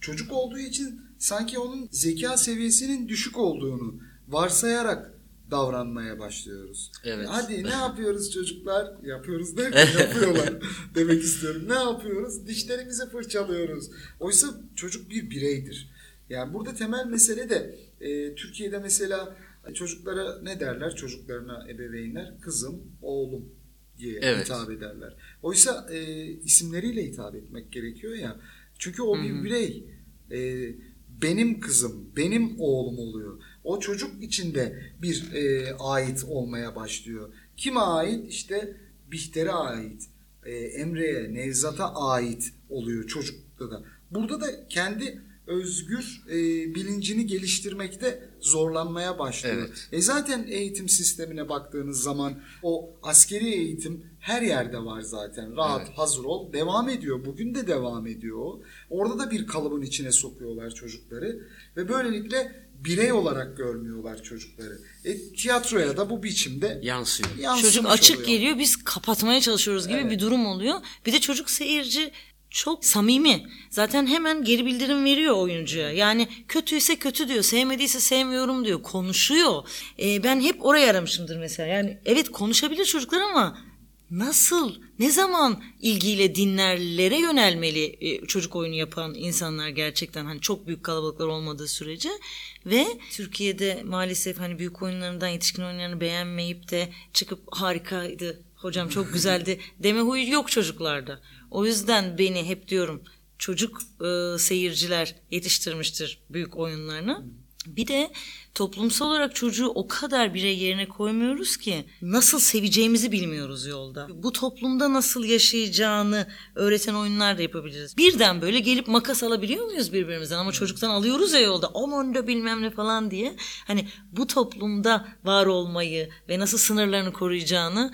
Çocuk olduğu için sanki onun zeka seviyesinin düşük olduğunu varsayarak davranmaya başlıyoruz. Evet. Hadi ne yapıyoruz çocuklar? Yapıyoruz derken yapıyorlar demek istiyorum. Ne yapıyoruz? Dişlerimizi fırçalıyoruz. Oysa çocuk bir bireydir. Yani burada temel mesele de e, Türkiye'de mesela çocuklara ne derler? Çocuklarına ebeveynler kızım, oğlum diye Evet. hitap ederler. Oysa e, isimleriyle hitap etmek gerekiyor ya. Çünkü o bir birey. E, benim kızım, benim oğlum oluyor. O çocuk içinde bir e, ait olmaya başlıyor. Kime ait? İşte Bihter'e ait, e, Emre'ye, Nevzat'a ait oluyor çocukta da. Burada da kendi özgür e, bilincini geliştirmekte zorlanmaya başlıyor. Evet. E zaten eğitim sistemine baktığınız zaman o askeri eğitim her yerde var zaten. Rahat, Evet. hazır ol. Devam ediyor. Bugün de devam ediyor. Orada da bir kalıbın içine sokuyorlar çocukları. Ve böylelikle birey olarak görmüyorlar çocukları. E, tiyatroya da bu biçimde Yansıyor. Çocuk açık oluyor. geliyor biz kapatmaya çalışıyoruz gibi bir durum oluyor. Bir de çocuk seyirci çok samimi. Zaten hemen geri bildirim veriyor oyuncuya. Yani kötüyse kötü diyor, sevmediyse sevmiyorum diyor, konuşuyor. Ee, ben hep oraya aramışımdır mesela. Yani evet konuşabilir çocuklar ama nasıl, ne zaman ilgiyle dinlerlere yönelmeli e, çocuk oyunu yapan insanlar gerçekten hani çok büyük kalabalıklar olmadığı sürece ve Türkiye'de maalesef hani büyük oyunlarından yetişkin oyunlarını beğenmeyip de çıkıp harikaydı hocam çok güzeldi deme huyu yok çocuklarda. O yüzden beni hep diyorum çocuk e, seyirciler yetiştirmiştir büyük oyunlarını. Bir de toplumsal olarak çocuğu o kadar birey yerine koymuyoruz ki nasıl seveceğimizi bilmiyoruz yolda. Bu toplumda nasıl yaşayacağını öğreten oyunlar da yapabiliriz. Birden böyle gelip makas alabiliyor muyuz birbirimizden ama çocuktan alıyoruz ya yolda aman da bilmem ne falan diye. Hani bu toplumda var olmayı ve nasıl sınırlarını koruyacağını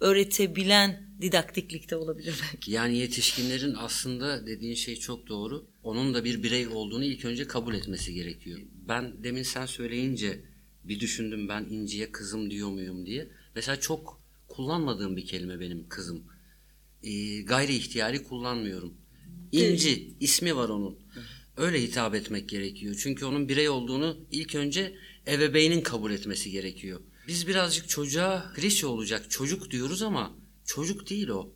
öğretebilen didaktiklikte olabilir belki. Yani yetişkinlerin aslında dediğin şey çok doğru. Onun da bir birey olduğunu ilk önce kabul etmesi gerekiyor. Ben demin sen söyleyince bir düşündüm ben İnci'ye kızım diyor muyum diye. Mesela çok kullanmadığım bir kelime benim kızım. Ee, gayri ihtiyari kullanmıyorum. İnci ismi var onun. Öyle hitap etmek gerekiyor. Çünkü onun birey olduğunu ilk önce ebeveynin kabul etmesi gerekiyor. Biz birazcık çocuğa klişe olacak çocuk diyoruz ama çocuk değil o.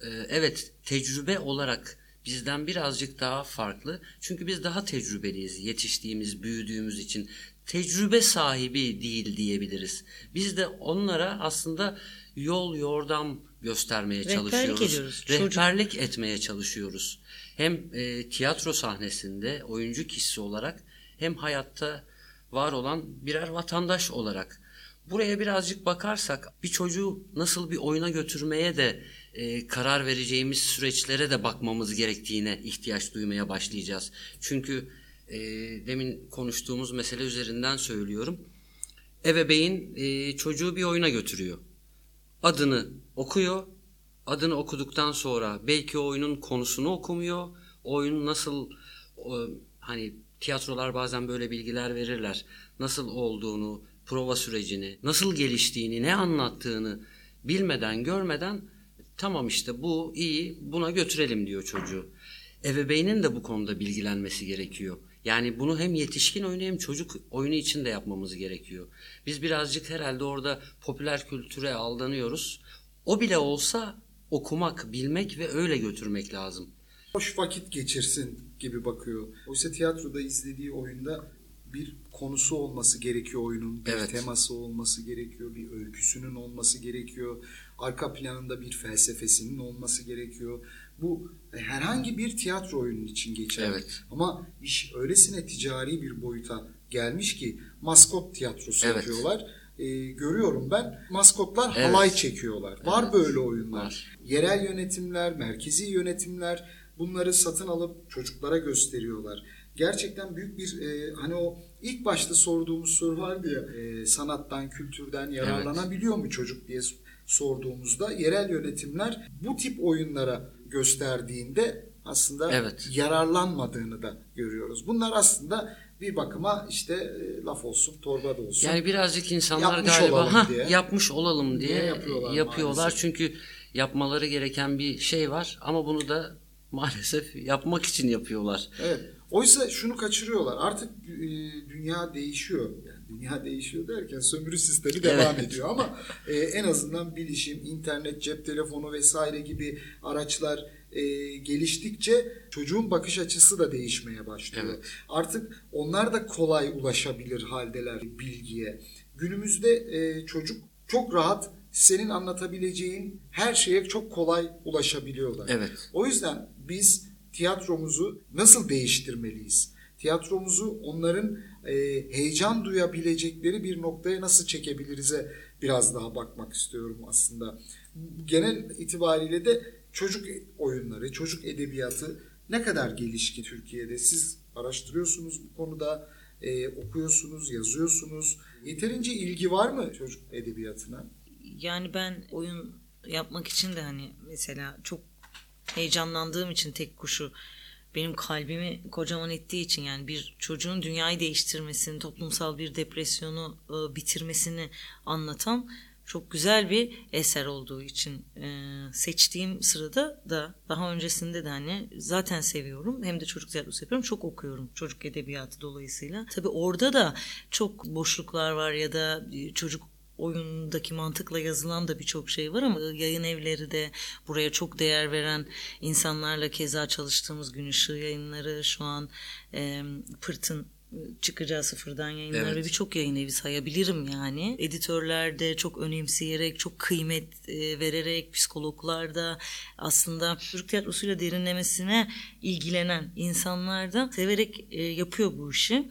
Ee, evet tecrübe olarak bizden birazcık daha farklı. Çünkü biz daha tecrübeliyiz yetiştiğimiz, büyüdüğümüz için. Tecrübe sahibi değil diyebiliriz. Biz de onlara aslında yol yordam göstermeye Rehberlik çalışıyoruz. ediyoruz. Çocuk- Rehberlik etmeye çalışıyoruz. Hem e, tiyatro sahnesinde oyuncu kişisi olarak hem hayatta var olan birer vatandaş olarak. Buraya birazcık bakarsak bir çocuğu nasıl bir oyuna götürmeye de e, karar vereceğimiz süreçlere de bakmamız gerektiğine ihtiyaç duymaya başlayacağız. Çünkü e, demin konuştuğumuz mesele üzerinden söylüyorum. Ebeveyn e, çocuğu bir oyuna götürüyor. Adını okuyor. Adını okuduktan sonra belki oyunun konusunu okumuyor. Oyun nasıl o, hani tiyatrolar bazen böyle bilgiler verirler. Nasıl olduğunu, prova sürecini, nasıl geliştiğini, ne anlattığını bilmeden, görmeden tamam işte bu iyi, buna götürelim diyor çocuğu. Ebeveynin de bu konuda bilgilenmesi gerekiyor. Yani bunu hem yetişkin oyunu hem çocuk oyunu için de yapmamız gerekiyor. Biz birazcık herhalde orada popüler kültüre aldanıyoruz. O bile olsa okumak, bilmek ve öyle götürmek lazım. Hoş vakit geçirsin gibi bakıyor. Oysa tiyatroda izlediği oyunda bir konusu olması gerekiyor oyunun. Bir Evet. teması olması gerekiyor. Bir öyküsünün olması gerekiyor. Arka planında bir felsefesinin olması gerekiyor. Bu herhangi bir tiyatro oyunun için geçerli. Evet. Ama iş öylesine ticari bir boyuta gelmiş ki maskot tiyatrosu Evet. yapıyorlar. Ee, görüyorum ben maskotlar Evet. halay çekiyorlar. Var Evet. böyle oyunlar. Var. Yerel yönetimler, merkezi yönetimler bunları satın alıp çocuklara gösteriyorlar. Gerçekten büyük bir e, hani o ilk başta sorduğumuz soru vardı ya e, sanattan, kültürden yararlanabiliyor mu çocuk diye sorduğumuzda yerel yönetimler bu tip oyunlara gösterdiğinde aslında Evet. yararlanmadığını da görüyoruz. Bunlar aslında bir bakıma işte e, laf olsun, torba da olsun. Yani birazcık insanlar Yapmış galiba "Hah, diye." yapmış olalım diye, Diye yapıyorlar yapıyorlar. maalesef. Çünkü yapmaları gereken bir şey var ama bunu da maalesef yapmak için yapıyorlar. Evet. Oysa şunu kaçırıyorlar. Artık e, dünya değişiyor. Yani dünya değişiyor derken sömürü sistemi devam Evet. ediyor ama e, en azından bilişim, internet, cep telefonu vesaire gibi araçlar e, geliştikçe çocuğun bakış açısı da değişmeye başlıyor. Evet. Artık onlar da kolay ulaşabilir haldeler bilgiye. Günümüzde e, çocuk çok rahat senin anlatabileceğin her şeye çok kolay ulaşabiliyorlar. Evet. O yüzden biz tiyatromuzu nasıl değiştirmeliyiz? Tiyatromuzu onların e, heyecan duyabilecekleri bir noktaya nasıl çekebiliriz'e biraz daha bakmak istiyorum aslında. Genel itibariyle de çocuk oyunları, çocuk edebiyatı ne kadar gelişkin Türkiye'de? Siz araştırıyorsunuz bu konuda, e, okuyorsunuz, yazıyorsunuz. Yeterince ilgi var mı çocuk edebiyatına? Yani ben oyun yapmak için de hani mesela çok heyecanlandığım için tek kuşu benim kalbimi kocaman ettiği için yani bir çocuğun dünyayı değiştirmesini, toplumsal bir depresyonu e, bitirmesini anlatan çok güzel bir eser olduğu için e, seçtiğim sırada da daha öncesinde de hani zaten seviyorum hem de çocuk tiyatrosu yapıyorum çok okuyorum çocuk edebiyatı dolayısıyla. Tabii orada da çok boşluklar var ya da e, çocuk oyundaki mantıkla yazılan da birçok şey var ama yayın evleri de buraya çok değer veren insanlarla keza çalıştığımız Gün Işığı yayınları şu an e, Pırt'ın çıkacağı sıfırdan yayınlar Evet. ve birçok yayın evi sayabilirim yani. Editörler de çok önemseyerek, çok kıymet vererek, psikologlar da aslında çocuk tiyatrosuyla derinlemesine ilgilenen insanlar da severek yapıyor bu işi.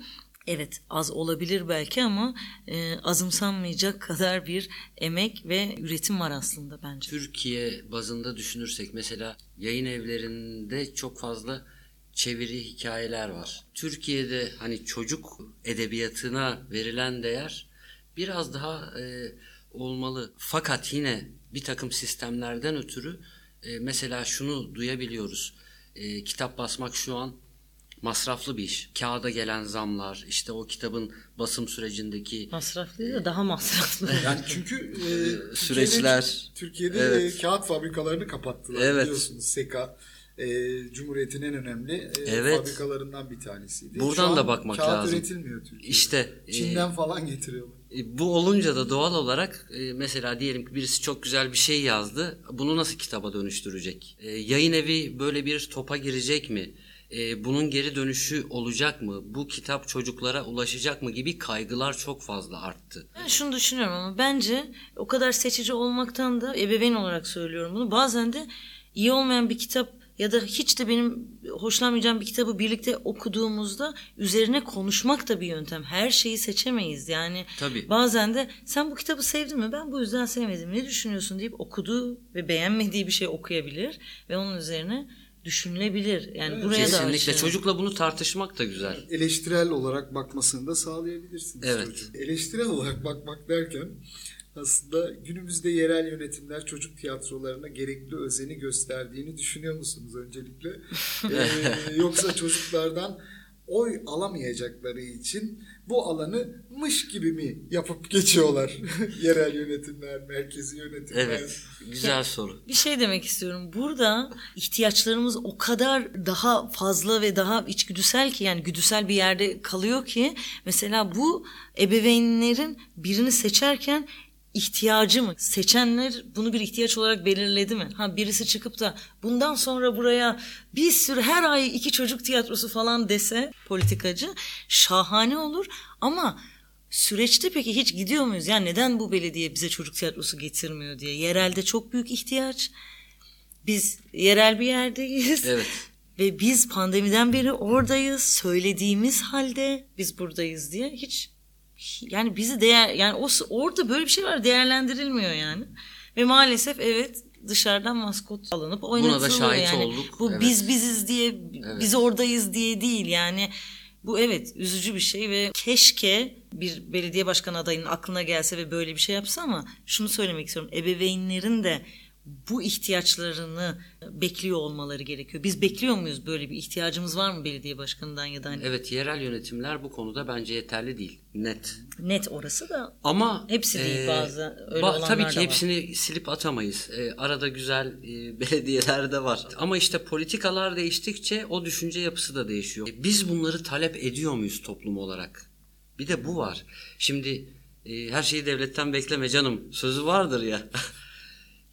Evet az olabilir belki ama e, azımsanmayacak kadar bir emek ve üretim var aslında bence. Türkiye bazında düşünürsek mesela yayın evlerinde çok fazla çeviri hikayeler var. Türkiye'de hani çocuk edebiyatına verilen değer biraz daha e, olmalı. Fakat yine bir takım sistemlerden ötürü e, mesela şunu duyabiliyoruz. E, kitap basmak şu an masraflı bir iş. Kağıda gelen zamlar, işte o kitabın basım sürecindeki Masraflı de daha masraflı. Yani çünkü e, Türkiye'de- süreçler. Türkiye'de Evet. e, kağıt fabrikalarını kapattılar Evet. biliyorsunuz. Seka e, Cumhuriyet'in en önemli e, Evet. fabrikalarından bir tanesiydi. Buradan Şu an da bakmak kağıt lazım. üretilmiyor Türkiye'de. İşte e, Çin'den falan getiriyorlar. E, Bu olunca da doğal olarak e, mesela diyelim ki birisi çok güzel bir şey yazdı. Bunu nasıl kitaba dönüştürecek? E, Yayın evi böyle bir topa girecek mi? E, Bunun geri dönüşü olacak mı? Bu kitap çocuklara ulaşacak mı gibi kaygılar çok fazla arttı. Ben şunu düşünüyorum ama bence o kadar seçici olmaktan da ebeveyn olarak söylüyorum bunu. Bazen de iyi olmayan bir kitap ya da hiç de benim hoşlanmayacağım bir kitabı birlikte okuduğumuzda üzerine konuşmak da bir yöntem. Her şeyi seçemeyiz. Yani Tabii. bazen de sen bu kitabı sevdin mi? Ben bu yüzden sevmedim. Ne düşünüyorsun deyip okuduğu ve beğenmediği bir şey okuyabilir ve onun üzerine düşünülebilir. Yani buraya da Kesinlikle çocukla bunu tartışmak da güzel. Eleştirel olarak bakmasını da sağlayabilirsiniz Evet. çocuğun. Eleştirel olarak bakmak derken aslında günümüzde yerel yönetimler çocuk tiyatrolarına gerekli özeni gösterdiğini düşünüyor musunuz öncelikle? Ee, yoksa çocuklardan oy alamayacakları için bu alanı mış gibi mi yapıp geçiyorlar? yerel yönetimler, merkezi yönetimler. Evet. Güzel soru. Bir şey demek istiyorum. Burada ihtiyaçlarımız o kadar daha fazla ve daha içgüdüsel ki yani güdüsel bir yerde kalıyor ki mesela bu ebeveynlerin birini seçerken ihtiyacı mı? Seçenler bunu bir ihtiyaç olarak belirledi mi? Ha birisi çıkıp da bundan sonra buraya bir sürü her ay iki çocuk tiyatrosu falan dese politikacı şahane olur ama süreçte peki hiç gidiyor muyuz? Yani neden bu belediye bize çocuk tiyatrosu getirmiyor diye. Yerelde çok büyük ihtiyaç. Biz yerel bir yerdeyiz. Evet. Ve biz pandemiden beri oradayız. Söylediğimiz halde biz buradayız diye hiç yani bizi değer yani o orada böyle bir şey var değerlendirilmiyor yani. Ve maalesef evet dışarıdan maskot alınıp oynatılıyor. Buna da şahit yani. olduk. Bu evet. biz biziz diye Evet. biz oradayız diye değil yani. Bu evet üzücü bir şey ve keşke bir belediye başkanı adayının aklına gelse ve böyle bir şey yapsa ama şunu söylemek istiyorum. Ebeveynlerin de bu ihtiyaçlarını bekliyor olmaları gerekiyor. Biz bekliyor muyuz böyle bir ihtiyacımız var mı belediye başkanından ya da hani Evet yerel yönetimler bu konuda bence yeterli değil. Net. net orası da Ama Hepsi değil, e, bazı öyle ba- olanlar Tabii ki var. hepsini silip atamayız. E, arada güzel e, belediyeler de var. Ama işte politikalar değiştikçe o düşünce yapısı da değişiyor. E, biz bunları talep ediyor muyuz toplum olarak? Bir de bu var. Şimdi e, her şeyi devletten bekleme canım sözü vardır ya.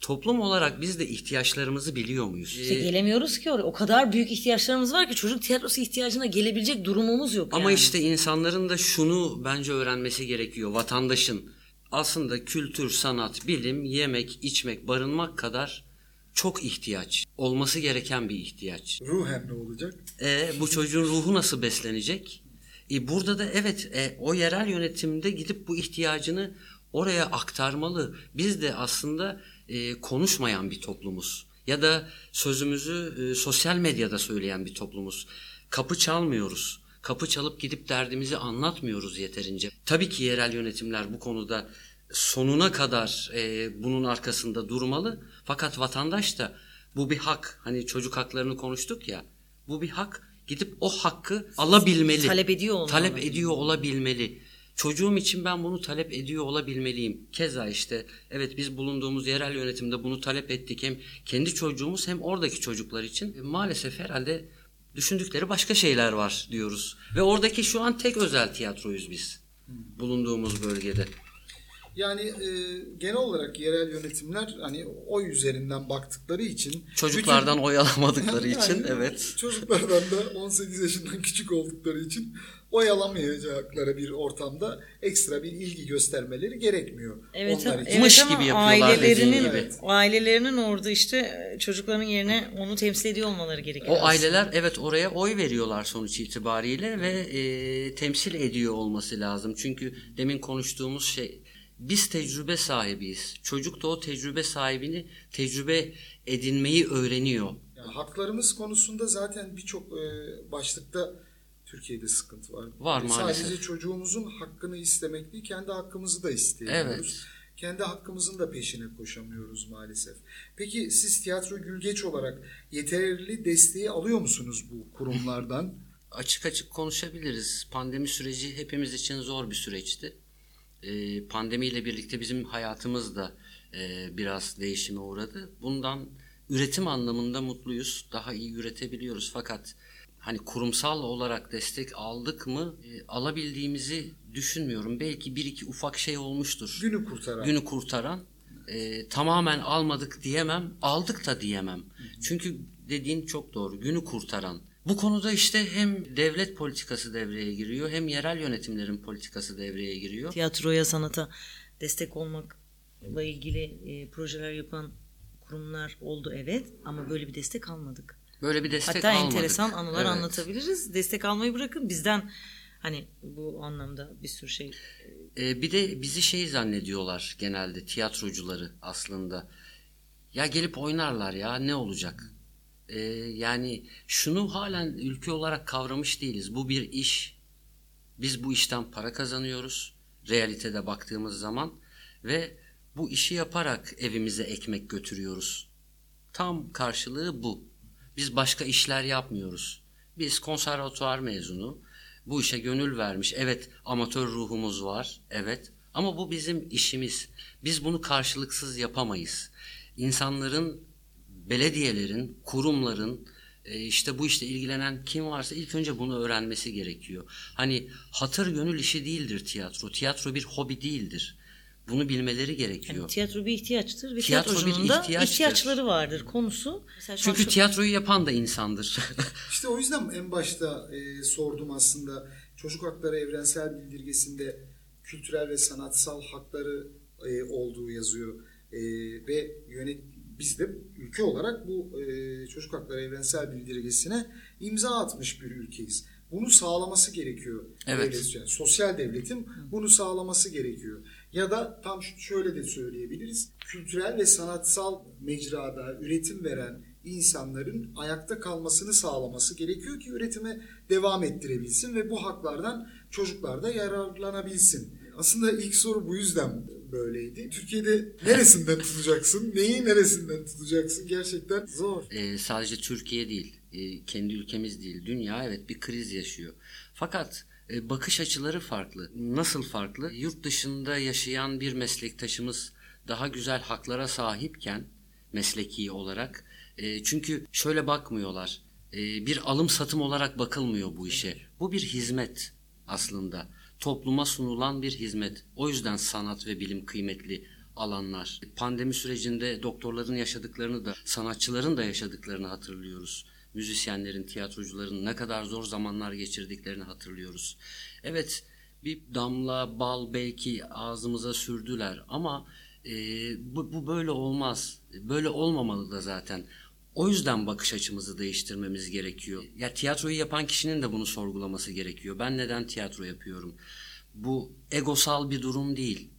toplum olarak biz de ihtiyaçlarımızı biliyor muyuz? İşte gelemiyoruz ki oraya. O kadar büyük ihtiyaçlarımız var ki çocuk tiyatrosu ihtiyacına gelebilecek durumumuz yok Ama yani. işte insanların da şunu bence öğrenmesi gerekiyor. Vatandaşın aslında kültür, sanat, bilim, yemek, içmek, barınmak kadar çok ihtiyaç. Olması gereken bir ihtiyaç. Ruhen ne olacak? E, bu çocuğun ruhu nasıl beslenecek? E, burada da evet e, o yerel yönetimde gidip bu ihtiyacını oraya aktarmalı. Biz de aslında e, konuşmayan bir toplumuz. Ya da sözümüzü e, sosyal medyada söyleyen bir toplumuz. Kapı çalmıyoruz. Kapı çalıp gidip derdimizi anlatmıyoruz yeterince. Tabii ki yerel yönetimler bu konuda sonuna kadar e, bunun arkasında durmalı. Fakat vatandaş da bu bir hak. Hani çocuk haklarını konuştuk ya. Bu bir hak. Gidip o hakkı alabilmeli. Talep ediyor olmalı. Talep ediyor olabilmeli. Çocuğum için ben bunu talep ediyor olabilmeliyim. Keza işte evet biz bulunduğumuz yerel yönetimde bunu talep ettik. Hem kendi çocuğumuz hem oradaki çocuklar için. E, maalesef herhalde düşündükleri başka şeyler var diyoruz. Ve oradaki şu an tek özel tiyatroyuz biz. Bulunduğumuz bölgede. Yani e, genel olarak yerel yönetimler hani oy üzerinden baktıkları için Çocuklardan oy alamadıkları Yani için evet. Çocuklardan da 18 yaşından küçük oldukları için oy alamayacakları bir ortamda ekstra bir ilgi göstermeleri gerekmiyor. Evet, Onlar ama- için. evet ama gibi yapıyorlar ailelerinin, gibi. Evet. ailelerinin orada işte e, çocukların yerine onu temsil ediyor olmaları gerekiyor. O aileler evet oraya oy veriyorlar sonuç itibariyle ve e, temsil ediyor olması lazım. Çünkü demin konuştuğumuz şey biz tecrübe sahibiyiz. Çocuk da o tecrübe sahibini tecrübe edinmeyi öğreniyor. Yani haklarımız konusunda zaten birçok e, başlıkta Türkiye'de sıkıntı var. Var E, maalesef. Sadece çocuğumuzun hakkını istemek değil, kendi hakkımızı da isteyemiyoruz. Evet. Kendi hakkımızın da peşine koşamıyoruz maalesef. Peki siz tiyatro gülgeç olarak yeterli desteği alıyor musunuz bu kurumlardan? Açık açık konuşabiliriz. Pandemi süreci hepimiz için zor bir süreçti. E, pandemiyle birlikte bizim hayatımız da e, biraz değişime uğradı. Bundan üretim anlamında mutluyuz. Daha iyi üretebiliyoruz. Fakat hani kurumsal olarak destek aldık mı e, alabildiğimizi düşünmüyorum. Belki bir iki ufak şey olmuştur. Günü kurtaran. Günü kurtaran. E, tamamen almadık diyemem. Aldık da diyemem. Çünkü dediğin çok doğru. Günü kurtaran. Bu konuda işte hem devlet politikası devreye giriyor hem yerel yönetimlerin politikası devreye giriyor. Tiyatroya, sanata destek olmakla ilgili e, projeler yapan kurumlar oldu evet ama böyle bir destek almadık. Böyle bir destek Hatta almadık. enteresan anılar Evet. anlatabiliriz. Destek almayı bırakın bizden hani bu anlamda bir sürü şey Ee, bir de bizi şey zannediyorlar genelde tiyatrocuları aslında. Ya gelip oynarlar ya ne olacak? Ee, yani şunu halen ülke olarak kavramış değiliz. Bu bir iş. Biz bu işten para kazanıyoruz. Realitede baktığımız zaman ve bu işi yaparak evimize ekmek götürüyoruz. Tam karşılığı bu. Biz başka işler yapmıyoruz. Biz konservatuvar mezunu. Bu işe gönül vermiş. Evet amatör ruhumuz var. Evet. Ama bu bizim işimiz. Biz bunu karşılıksız yapamayız. İnsanların, belediyelerin, kurumların, e, işte bu işte ilgilenen kim varsa ilk önce bunu öğrenmesi gerekiyor. Hani hatır gönül işi değildir tiyatro. Tiyatro bir hobi değildir. Bunu bilmeleri gerekiyor. Yani tiyatro bir ihtiyaçtır ve Tiyatro bir tiyatrocunun da ihtiyaçları vardır konusu. Mesela şu Çünkü çok- tiyatroyu yapan da insandır. İşte o yüzden en başta e, sordum aslında çocuk hakları evrensel bildirgesinde kültürel ve sanatsal hakları e, olduğu yazıyor E, ve yönet biz de ülke olarak bu e, çocuk hakları evrensel bildirgesine imza atmış bir ülkeyiz. Bunu sağlaması gerekiyor. Evet. devlet. Yani sosyal devletin bunu sağlaması gerekiyor. Ya da tam şöyle de söyleyebiliriz. Kültürel ve sanatsal mecrada üretim veren insanların ayakta kalmasını sağlaması gerekiyor ki üretime devam ettirebilsin ve bu haklardan çocuklar da yararlanabilsin. Aslında ilk soru bu yüzden böyleydi. Türkiye'de neresinden tutacaksın? Neyi neresinden tutacaksın? Gerçekten zor. Ee, sadece Türkiye değil, e, kendi ülkemiz değil, dünya evet bir kriz yaşıyor. Fakat bakış açıları farklı. Nasıl farklı? Yurt dışında yaşayan bir meslektaşımız daha güzel haklara sahipken mesleki olarak e, çünkü şöyle bakmıyorlar. E, bir alım satım olarak bakılmıyor bu işe. Bu bir hizmet aslında. Topluma sunulan bir hizmet. O yüzden sanat ve bilim kıymetli alanlar. Pandemi sürecinde doktorların yaşadıklarını da sanatçıların da yaşadıklarını hatırlıyoruz. Müzisyenlerin, tiyatrocuların ne kadar zor zamanlar geçirdiklerini hatırlıyoruz. Evet bir damla bal belki ağzımıza sürdüler ama e, bu, bu böyle olmaz. Böyle olmamalı da zaten. O yüzden bakış açımızı değiştirmemiz gerekiyor. Ya tiyatroyu yapan kişinin de bunu sorgulaması gerekiyor. Ben neden tiyatro yapıyorum? Bu egosal bir durum değil.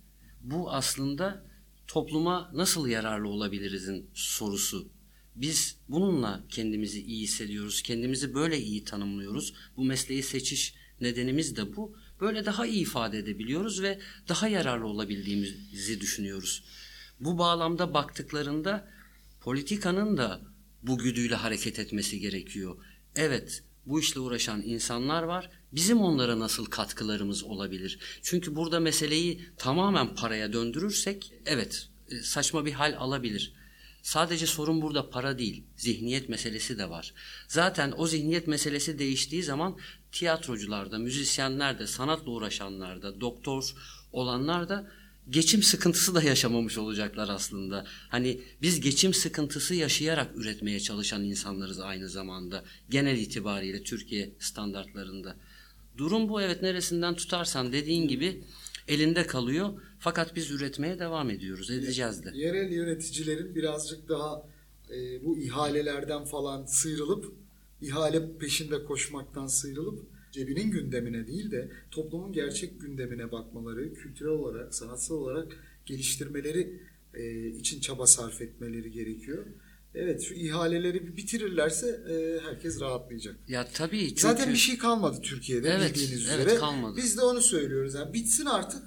Bu aslında topluma nasıl yararlı olabilirizin sorusu. Biz bununla kendimizi iyi hissediyoruz. Kendimizi böyle iyi tanımlıyoruz. Bu mesleği seçiş nedenimiz de bu. Böyle daha iyi ifade edebiliyoruz ve daha yararlı olabildiğimizi düşünüyoruz. Bu bağlamda baktıklarında politikanın da bu güdüyle hareket etmesi gerekiyor. Evet, bu işle uğraşan insanlar var. Bizim onlara nasıl katkılarımız olabilir? Çünkü burada meseleyi tamamen paraya döndürürsek evet e, saçma bir hal alabilir. Sadece sorun burada para değil, zihniyet meselesi de var. Zaten o zihniyet meselesi değiştiği zaman tiyatrocularda, müzisyenlerde, sanatla uğraşanlarda, doktor olanlar da geçim sıkıntısı da yaşamamış olacaklar aslında. Hani biz geçim sıkıntısı yaşayarak üretmeye çalışan insanlarız aynı zamanda. Genel itibariyle Türkiye standartlarında. Durum bu evet neresinden tutarsan dediğin gibi elinde kalıyor. Fakat biz üretmeye devam ediyoruz, edeceğiz de. Yerel yöneticilerin birazcık daha e, bu ihalelerden falan sıyrılıp ihale peşinde koşmaktan sıyrılıp cebinin gündemine değil de toplumun gerçek gündemine bakmaları, kültürel olarak, sanatsal olarak geliştirmeleri e, için çaba sarf etmeleri gerekiyor. Evet şu ihaleleri bir bitirirlerse e, herkes rahatlayacak. Ya tabii çünkü Zaten bir şey kalmadı Türkiye'de Evet, bildiğiniz evet, üzere. kalmadı. Biz de onu söylüyoruz. Yani bitsin artık.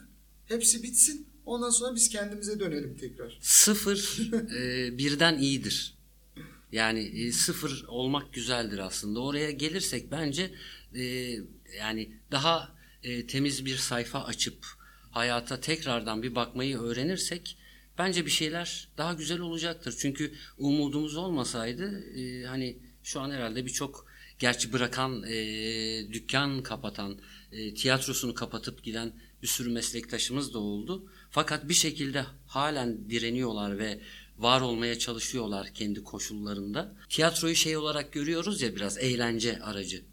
Hepsi bitsin. Ondan sonra biz kendimize dönelim tekrar. sıfır e, birden iyidir. Yani e, sıfır olmak güzeldir aslında. Oraya gelirsek bence e, yani daha e, temiz bir sayfa açıp hayata tekrardan bir bakmayı öğrenirsek bence bir şeyler daha güzel olacaktır. Çünkü umudumuz olmasaydı e, hani şu an herhalde birçok gerçi bırakan e, dükkan kapatan e, tiyatrosunu kapatıp giden bir sürü meslektaşımız da oldu. Fakat bir şekilde halen direniyorlar ve var olmaya çalışıyorlar kendi koşullarında. Tiyatroyu şey olarak görüyoruz ya biraz eğlence aracı.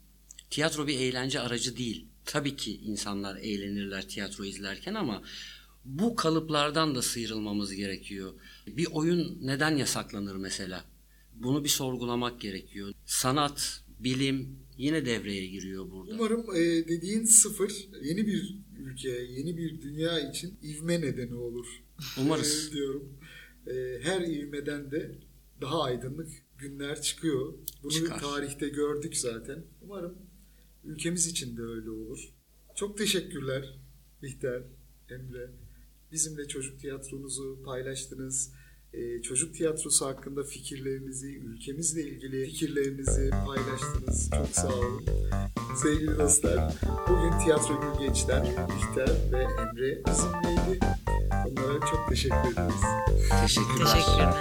Tiyatro bir eğlence aracı değil. Tabii ki insanlar eğlenirler tiyatro izlerken ama bu kalıplardan da sıyrılmamız gerekiyor. Bir oyun neden yasaklanır mesela? Bunu bir sorgulamak gerekiyor. Sanat, bilim yine devreye giriyor burada. Umarım e, dediğin sıfır yeni bir ülke, yeni bir dünya için ivme nedeni olur. Umarız. E, diyorum. E, her ivmeden de daha aydınlık günler çıkıyor. Bunu Çıkar. tarihte gördük zaten. Umarım ülkemiz için de öyle olur. Çok teşekkürler Bihter, Emre. Bizimle çocuk tiyatronuzu paylaştınız. Ee, çocuk tiyatrosu hakkında fikirlerinizi, ülkemizle ilgili fikirlerinizi paylaştınız. Çok sağ olun. Sevgili dostlar, bugün Tiyatro Gülgeç'ten Bihter ve Emre bizimleydi. Onlara çok teşekkür ederiz. Teşekkürler. Teşekkürler.